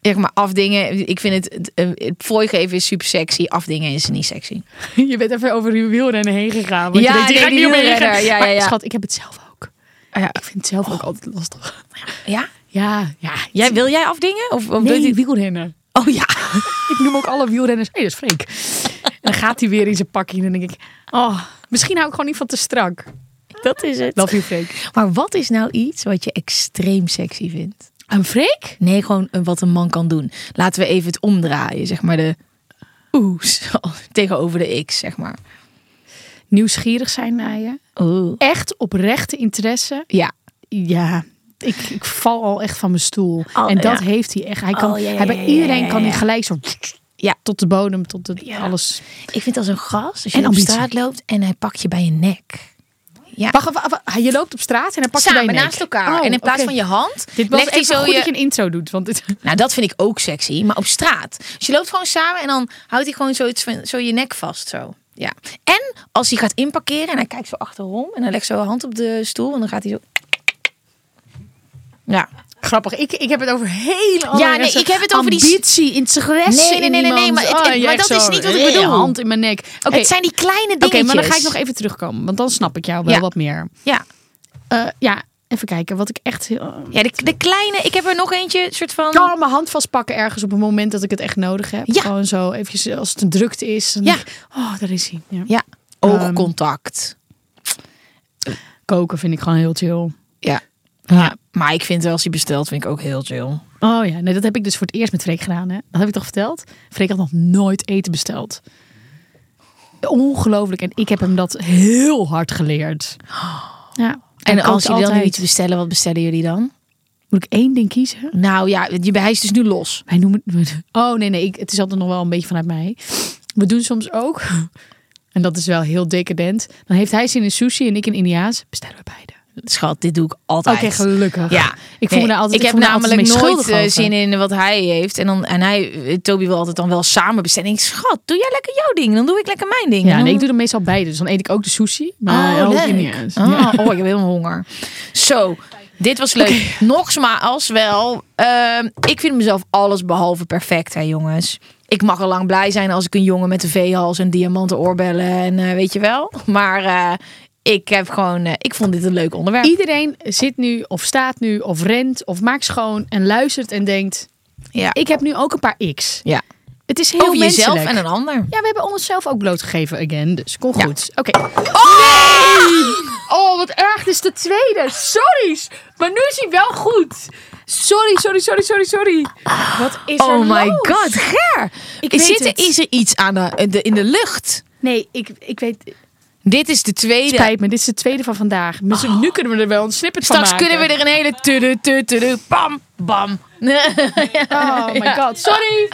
Zeg maar afdingen. Ik vind het, het, eh, fooi geven is super sexy. Afdingen is niet sexy. Je bent even over uw wielrennen heen gegaan. Want Ja, je denkt, nee, ga ik die wielrenner. Ja, ja, Maar ja. Schat, ik heb het zelf ook. Ja. Ik vind het zelf ook altijd lastig. Ja? Ja, ja. Jij, wil jij afdingen? Of, of Nee, wielrennen. Oh ja. Ik noem ook alle wielrenners. Hé, dat is Freek. En dan gaat hij weer in zijn pakje. En dan denk ik, oh, misschien hou ik gewoon niet van te strak. Dat is het. Love you, Freek. Maar wat is nou iets wat je extreem sexy vindt? Een Freek? Nee, gewoon een- wat een man kan doen. Laten we even het omdraaien. Zeg maar de oes tegenover de x, zeg maar. Nieuwsgierig zijn naar je. Oeh. Echt oprechte interesse. Ja. Ja, ik, ik val al echt van mijn stoel. Oh, en dat ja. heeft hij echt. Hij kan, Oh, ja, ja, hij bij iedereen kan hij gelijk zo Ja. tot de bodem, tot de, alles. Ik vind als een gast, als je En op straat loopt en hij pakt je bij je nek. Ja. Wacht, wacht, wacht, je loopt op straat en dan pak je Samen bij je nek. naast elkaar. Oh, en in plaats van je hand, Dit was even zo goed je... dat je een intro doet. Want dit, Nou, dat vind ik ook sexy. Maar op straat. Dus je loopt gewoon samen en dan houdt hij gewoon zoiets van, zo je nek vast. Zo. Ja. En als hij gaat inparkeren en hij kijkt zo achterom en hij legt zo een hand op de stoel en dan gaat hij zo. Ja. Grappig, ik, ik heb het over hele andere Ja, nee, ik heb het over die- ambitie, interesse Nee, nee, nee, nee, nee, maar het- Oh, het- maar dat is niet wat ik bedoel. hand in mijn nek. Oké, Het zijn die kleine Oké, dingetjes. maar dan ga ik nog even terugkomen, want dan snap ik jou wel wat meer. Ja. Eh, ja, even kijken, wat ik echt heel... Ja, de, de kleine, ik heb er nog eentje, soort van. Oh, mijn hand vastpakken ergens op een moment dat ik het echt nodig heb. Ja. Gewoon zo eventjes als het een drukte is. Dan Ja. ik, oh, daar is hij. Ja. Ja, oogcontact. Koken vind ik gewoon heel chill. Ja. ja. Maar ik vind wel, als hij bestelt, vind ik ook heel chill. Oh ja, nee, dat heb ik dus voor het eerst met Freek gedaan. Hè? Dat heb ik toch verteld? Freek had nog nooit eten besteld. Ongelooflijk. En ik heb hem dat heel hard geleerd. Ja. En Hij als jullie dan nu iets bestellen, wat bestellen jullie dan? Moet ik één ding kiezen? Nou ja, hij is dus nu los. Wij noemen het... Oh nee, nee. Ik, het is altijd nog wel een beetje vanuit mij. We doen soms ook... En dat is wel heel decadent. Dan heeft hij zin in sushi en ik in Indiaas. Bestellen we beide. Schat, dit doe ik altijd. Oké, gelukkig. Ja, Ik voel me daar altijd Ik heb daar altijd namelijk nooit eh, over. zin in wat hij heeft. En, dan, en hij, eh, Toby wil altijd dan wel samen bestellen. En ik, schat, doe jij lekker jouw ding, dan doe ik lekker mijn ding. Ja, En nee, ik doe er meestal beide. Dus dan eet ik ook de sushi. Maar Oh, ook. Indiaas. Ah, Ja. Oh, ik heb helemaal honger. Zo, dit was leuk. Nogmaals wel. ehm, ik vind mezelf alles behalve perfect, hè jongens. Ik mag al lang blij zijn als ik een jongen met een V-hals en diamanten oorbellen en eh, weet je wel. Maar eh, ik heb gewoon, eh, ik vond dit een leuk onderwerp. Iedereen zit nu of staat nu of rent of maakt schoon en luistert en denkt... Ja. Ik heb nu ook een paar x. ja. Het is heel Over jezelf menselijk. en een ander. Ja, we hebben onszelf ook blootgegeven again. Dus kom Ja. goed. Oké. Oh! oh, wat erg. Dit is de tweede. Sorry. Maar nu is hij wel goed. Sorry, sorry, sorry, sorry, sorry. Wat is er Oh my los? god, Ger. Ik is, weet zit er, het. is er iets aan de, in de, in de lucht? Nee, ik, ik weet... Dit is de tweede. Spijt me, dit is de tweede van vandaag. Dus Nu kunnen we er wel een snippet Straks van maken. kunnen we er een hele tudu, tudu, tudu, bam, bam. Oh my god, sorry.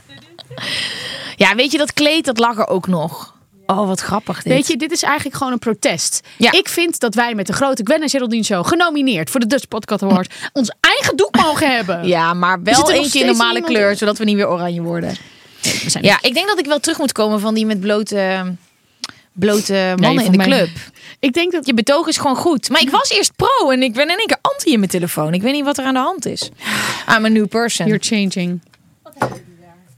Ja, weet je, dat kleed, dat lag er ook nog. Oh, wat grappig dit. Weet je, dit is eigenlijk gewoon een protest. Ja. Ik vind dat wij met de grote Gwen en Geraldine Show genomineerd voor de Dutch Podcast Award ons eigen doek mogen hebben. Ja, maar wel eentje in normale kleur, in? zodat we niet weer oranje worden. We zijn Ja, ik denk dat ik wel terug moet komen van die met blote, blote mannen in de mij- club. Ik denk dat Je betoog is gewoon goed. Maar ik was eerst pro en ik ben in één keer anti in mijn telefoon. Ik weet niet wat er aan de hand is. I'm a new person. you're changing.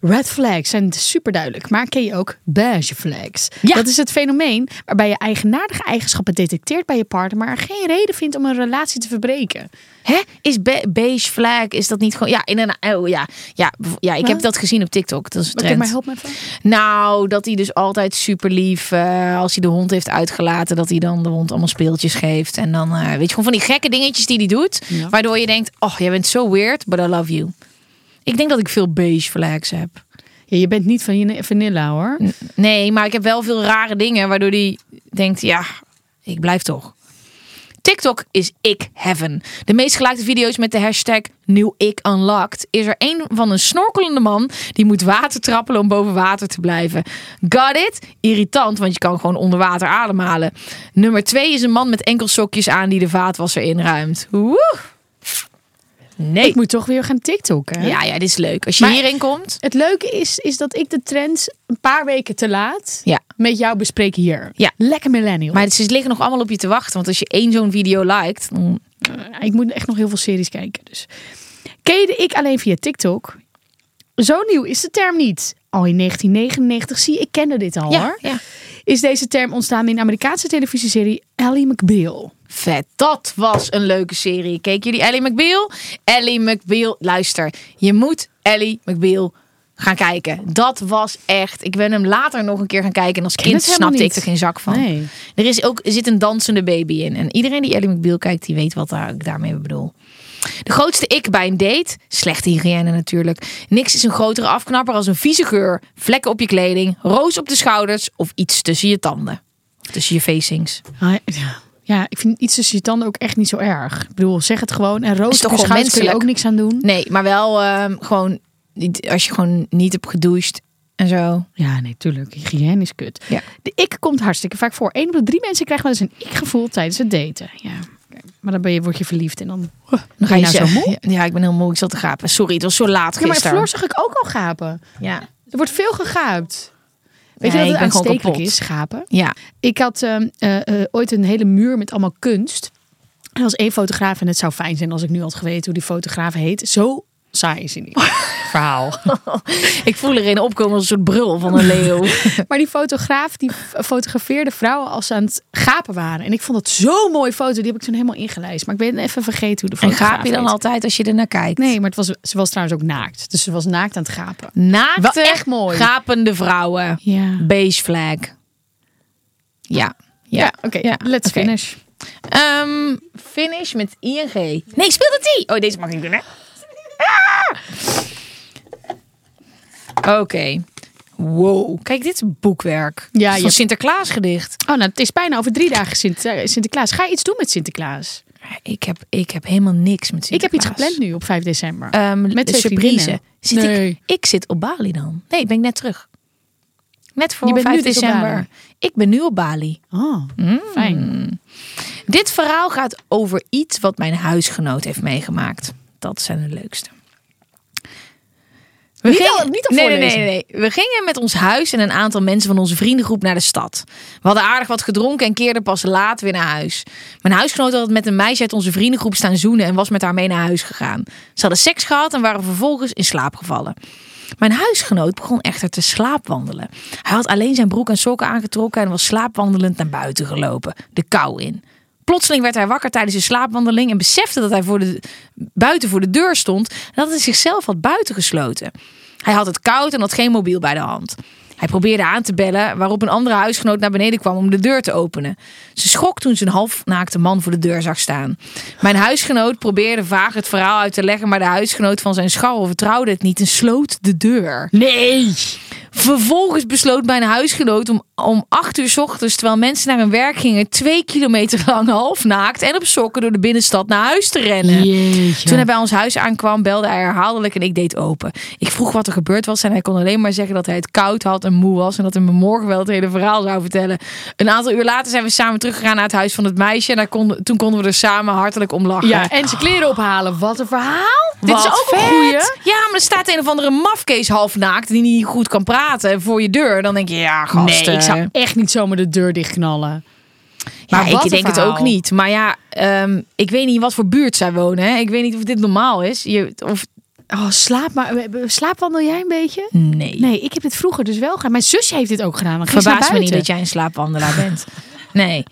Red flags zijn super duidelijk, maar ken je ook beige flags? Ja. Dat is het fenomeen waarbij je eigenaardige eigenschappen detecteert bij je partner, maar er geen reden vindt om een relatie te verbreken. Hè? Is be- beige flag, is dat niet gewoon... Ja, in een, oh, ja, ja, ja, ik heb dat gezien op TikTok. Dat is een trend. maar help me even. Nou, dat hij dus altijd super lief, eh, als hij de hond heeft uitgelaten, dat hij dan de hond allemaal speeltjes geeft. En dan, eh, weet je, gewoon van die gekke dingetjes die hij doet, Ja. waardoor je denkt, oh, jij bent zo weird, but I love you. Ik denk dat ik veel beige flags heb. Ja, je bent niet van je vanilla hoor. Nee, maar ik heb wel veel rare dingen, waardoor hij denkt, ja, ik blijf toch. TikTok is ik heaven. De meest gelikte video's met de hashtag nieuw ik unlocked is er een van een snorkelende man die moet water trappelen om boven water te blijven. Got it? Irritant, want je kan gewoon onder water ademhalen. Nummer twee is een man met enkelsokjes aan die de vaatwasser inruimt. Woe! Nee. Ik moet toch weer gaan TikToken. Ja, ja, dit is leuk. Als je Maar- hierin komt. Het leuke is, is dat ik de trends een paar weken te laat Ja. met jou bespreek hier. Ja. Lekker millennial. Maar ze liggen nog allemaal op je te wachten. Want als je één zo'n video liked, dan Eh, ik moet echt nog heel veel series kijken. Dus. Ken je de ik alleen via TikTok? Zo nieuw is de term niet. Al in 1999 zie ik kende dit al Ja, hoor. ja. Is deze term ontstaan in de Amerikaanse televisieserie Ally McBeal. Vet. Dat was een leuke serie. Keken jullie Ellie McBeal? Ellie McBeal. Luister, je moet Ellie McBeal gaan kijken. Dat was echt. Ik ben hem later nog een keer gaan kijken. En als kind snapte ik er geen zak van. Nee. Er, is ook, er zit een dansende baby in. En iedereen die Ellie McBeal kijkt, die weet wat daar, ik daarmee bedoel. De grootste ik bij een date, slechte hygiëne natuurlijk. Niks is een grotere afknapper als een vieze geur, vlekken op je kleding, roos op de schouders of iets tussen je tanden. Tussen je facings. Ah, ja. Ja, ik vind iets tussen je tanden ook echt niet zo erg. Ik bedoel, zeg het gewoon. En roos Is toch op je schouders kun je ook niks aan doen. Nee, maar wel ehm, gewoon niet- als je gewoon niet hebt gedoucht en zo. Ja, nee, tuurlijk. Hygiëne is kut. Ja. De ik komt hartstikke vaak voor. Eén op de drie mensen krijgt wel eens een ik-gevoel tijdens het daten. Ja. Maar dan ben je, word je verliefd en dan... Dan ga je nou zo moe. Ja, ik ben heel moe. Ik zat te gapen. Sorry, het was zo laat Ja, maar gisteren. Floor zag ik ook al gapen. Ja. Er wordt veel gegaapt. Weet Nee, je dat het aanstekelijk is, gapen? Ja. Ik had ehm, eh, eh, ooit een hele muur met allemaal kunst. Er was één fotograaf en het zou fijn zijn als ik nu had geweten hoe die fotograaf heet. Zo saai is hij niet. Verhaal. Ik voel er een opkomen als een soort brul van een leeuw. Maar die fotograaf die fotografeerde vrouwen als ze aan het gapen waren. En ik vond dat zo'n mooie foto. Die heb ik toen helemaal ingelijst. Maar ik ben even vergeten hoe de En fotograaf gaap je dan heet. altijd als je er naar kijkt? Nee, maar het was, ze was trouwens ook naakt. Dus ze was naakt aan het gapen. Naakte, Wel echt mooi. gapende vrouwen. Ja. Beige flag. Ja. Ja, oké. Ja, Let's finish. Ehm, finish met ING. Nee, speel de T. Oh, deze mag ik doen, hè? Oké. Wow. Kijk, dit is boekwerk. Ja, van je- Sinterklaas gedicht. Oh, nou, het is bijna over drie dagen eh, Sinterklaas. Ga je iets doen met Sinterklaas? Ik heb, ik heb helemaal niks met Ik Sinterklaas. heb iets gepland nu op 5 december. Ehm, Met twee surprise. Zit Nee. ik, ik zit op Bali dan. Nee, ik ben net terug. Net voor Je bent 5 nu dus december. Ik ben nu op Bali. oh, fijn. Dit verhaal gaat over iets wat mijn huisgenoot heeft meegemaakt. Dat zijn de leukste. We Niet al- niet al nee, nee, nee, nee. We gingen met ons huis en een aantal mensen van onze vriendengroep naar de stad. We hadden aardig wat gedronken en keerden pas laat weer naar huis. Mijn huisgenoot had met een meisje uit onze vriendengroep staan zoenen en was met haar mee naar huis gegaan. Ze hadden seks gehad en waren vervolgens in slaap gevallen. Mijn huisgenoot begon echter te slaapwandelen. Hij had alleen zijn broek en sokken aangetrokken en was slaapwandelend naar buiten gelopen, de kou in. Plotseling werd hij wakker tijdens een slaapwandeling en besefte dat hij voor de, buiten voor de deur stond en dat hij zichzelf had buitengesloten. Hij had het koud en had geen mobiel bij de hand. Hij probeerde aan te bellen, waarop een andere huisgenoot naar beneden kwam om de deur te openen. Ze schrok toen ze een halfnaakte man voor de deur zag staan. Mijn huisgenoot probeerde vaag het verhaal uit te leggen, maar de huisgenoot van zijn scharrel vertrouwde het niet en sloot de deur. Nee! Vervolgens besloot mijn huisgenoot om, om 8 uur 's ochtends, terwijl mensen naar hun werk gingen, twee kilometer lang half naakt en op sokken door de binnenstad naar huis te rennen. Jeetje. Toen hij bij ons huis aankwam, belde hij herhaaldelijk en ik deed open. Ik vroeg wat er gebeurd was en hij kon alleen maar zeggen dat hij het koud had en moe was en dat hij me morgen wel het hele verhaal zou vertellen. Een aantal uur later zijn we samen teruggegaan naar het huis van het meisje en daar toen konden we er samen hartelijk om lachen. Ja, en zijn kleren ophalen. Wat een verhaal. Dit is ook een vet. goeie. Ja, maar er staat een of andere mafkees half naakt die niet goed kan praten voor je deur. Dan denk je, ja, gast. Nee, ik zou echt niet zomaar de deur dichtknallen. Ja, Maar wat ik denk het ook niet. Maar ja, ehm, ik weet niet wat voor buurt zij wonen. Hè. Ik weet niet of dit normaal is. Je, of, Oh, slaap maar. Slaapwandel jij een beetje? nee. Nee, ik heb dit vroeger dus wel gedaan. Mijn zusje heeft dit ook gedaan. Verbaas me niet dat jij een slaapwandelaar bent. Nee.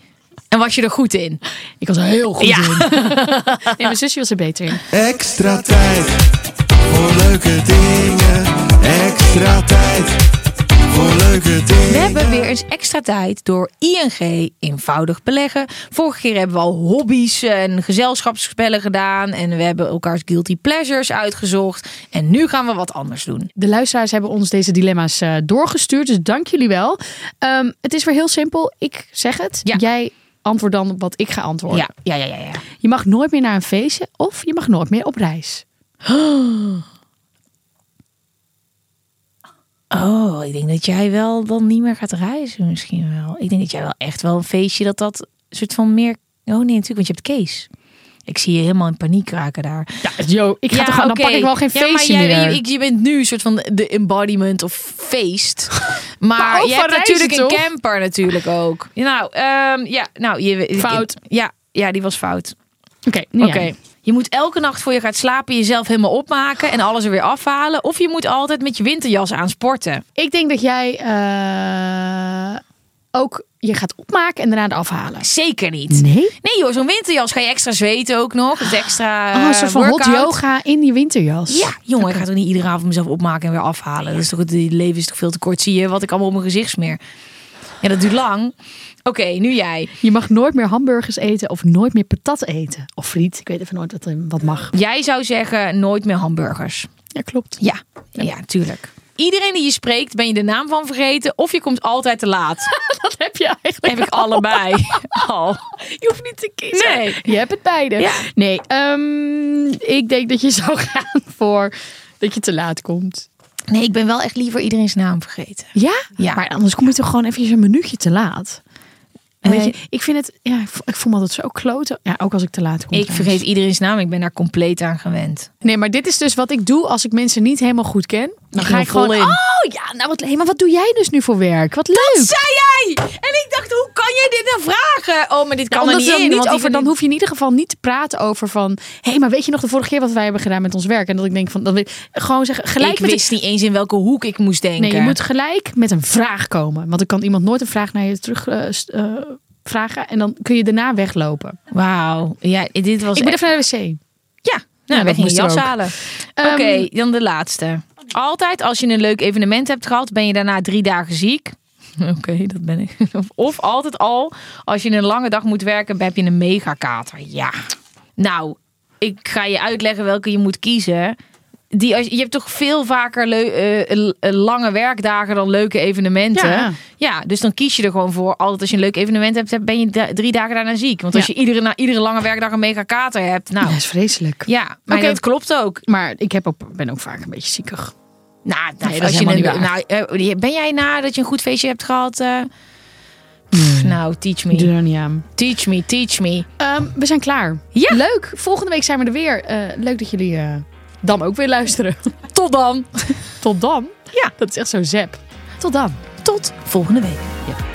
En was je er goed in? Ik was er heel goed Ja. in. nee, mijn zusje was er beter in. Extra tijd voor leuke dingen. Extra tijd voor leuke dingen. We hebben weer eens extra tijd door ING eenvoudig beleggen. Vorige keer hebben we al hobby's en gezelschapsspellen gedaan. En we hebben elkaars guilty pleasures uitgezocht. En nu gaan we wat anders doen. De luisteraars hebben ons deze dilemma's eh, doorgestuurd. Dus dank jullie wel. Ehm, het is weer heel simpel. Ik zeg het. Ja. Jij antwoordt dan op wat ik ga antwoorden. Ja, ja, ja, ja. ja. Je mag nooit meer naar een feestje of je mag nooit meer op reis. Oh, ik denk dat jij wel dan niet meer gaat reizen misschien wel. Ik denk dat jij wel echt wel een feestje dat dat soort van meer... Oh nee, natuurlijk, want je hebt Kees. Ik zie je helemaal in paniek raken daar. Ja, yo, ik ga toch, dan pak ik wel geen Ja, maar feestje jij, meer. Je, je bent nu een soort van de embodiment of feest. Maar, je hebt natuurlijk een camper natuurlijk ook. Nou, ehm, ja, nou, je, Fout. Ja, ja, die was fout. Oké, Oké. Je moet elke nacht voor je gaat slapen jezelf helemaal opmaken en alles er weer afhalen. Of je moet altijd met je winterjas aan sporten. Ik denk dat jij eh, ook je gaat opmaken en daarna eraf halen. Zeker niet. Nee? Nee joh, zo'n winterjas ga je extra zweten ook nog. Het extra Oh, een soort van hot workout. yoga in die winterjas. Ja, jongen, ik ga toch niet iedere avond mezelf opmaken en weer afhalen. Dat is toch, het leven is toch veel te kort. Zie je wat ik allemaal op mijn gezicht smeer. Ja, dat duurt lang. Oké, nu jij. Je mag nooit meer hamburgers eten of nooit meer patat eten. Of friet. Ik weet even nooit wat, er- wat mag. Jij zou zeggen nooit meer hamburgers. Ja, klopt. Ja, ja, tuurlijk. Iedereen die je spreekt, ben je de naam van vergeten of je komt altijd te laat. Dat heb je eigenlijk Heb ik allebei al. Je hoeft niet te kiezen. Nee. Je hebt het beide. Ja. Nee, ehm, ik denk dat je zou gaan voor dat je te laat komt. Nee, ik ben wel echt liever iedereen's naam vergeten. Ja? Ja. Maar anders kom je toch gewoon even een minuutje te laat. En weet Nee. je, ik vind het, ja, ik vo- ik voel me altijd zo kloten. Ja, ook als ik te laat kom. Ik vergeet iedereen's naam. Ik ben daar compleet aan gewend. Nee, maar dit is dus wat ik doe als ik mensen niet helemaal goed ken. Dan Je ga ik gewoon in. Oh ja, nou wat, hey, maar wat doe jij dus nu voor werk? Wat leuk. Zei jij? En ik dacht, hoe kan je dit dan vragen? Oh, maar dit kan er niet dan in. niet over, dan hoef je in ieder geval niet te praten over van... Hé, hey, maar weet je nog de vorige keer wat wij hebben gedaan met ons werk? En dat ik denk van... Dat we, gewoon zeggen, gelijk ik met wist niet eens in welke hoek ik moest denken. Nee, je moet gelijk met een vraag komen. Want dan kan iemand nooit een vraag naar je terug eh, eh, vragen. En dan kun je daarna weglopen. Wauw. Ja, dit was Ik ben echt- even naar de wc. Ja, Ja, nou, we dat jas ook. halen. Ehm, Oké, dan de laatste. Altijd als je een leuk evenement hebt gehad, ben je daarna drie dagen ziek. Oké, dat ben ik. Of- altijd al, als je een lange dag moet werken, heb je een megakater. Ja. Nou, ik ga je uitleggen welke je moet kiezen. Die, als, je hebt toch veel vaker leu- eh, lange werkdagen dan leuke evenementen. Ja. Ja. dus dan kies je er gewoon voor. Altijd als je een leuk evenement hebt, ben je drie dagen daarna ziek. Want als Ja. je iedere, na iedere lange werkdag een megakater hebt, nou, Dat is vreselijk. ja, maar Oké. dat klopt ook. Maar ik heb ook, ben ook vaak een beetje ziekig. Nou, nou, Nee, als je een, nou eh, ben jij na dat je een goed feestje hebt gehad? eh? Pff, Nou, teach Ik doe me. er niet aan. Teach me, teach me. Ehm, we zijn klaar. Ja. Leuk. Volgende week zijn we er weer. Leuk dat jullie dan ook weer luisteren. Tot dan. Tot dan. Ja. Dat is echt zo zep. Tot dan. Tot volgende week.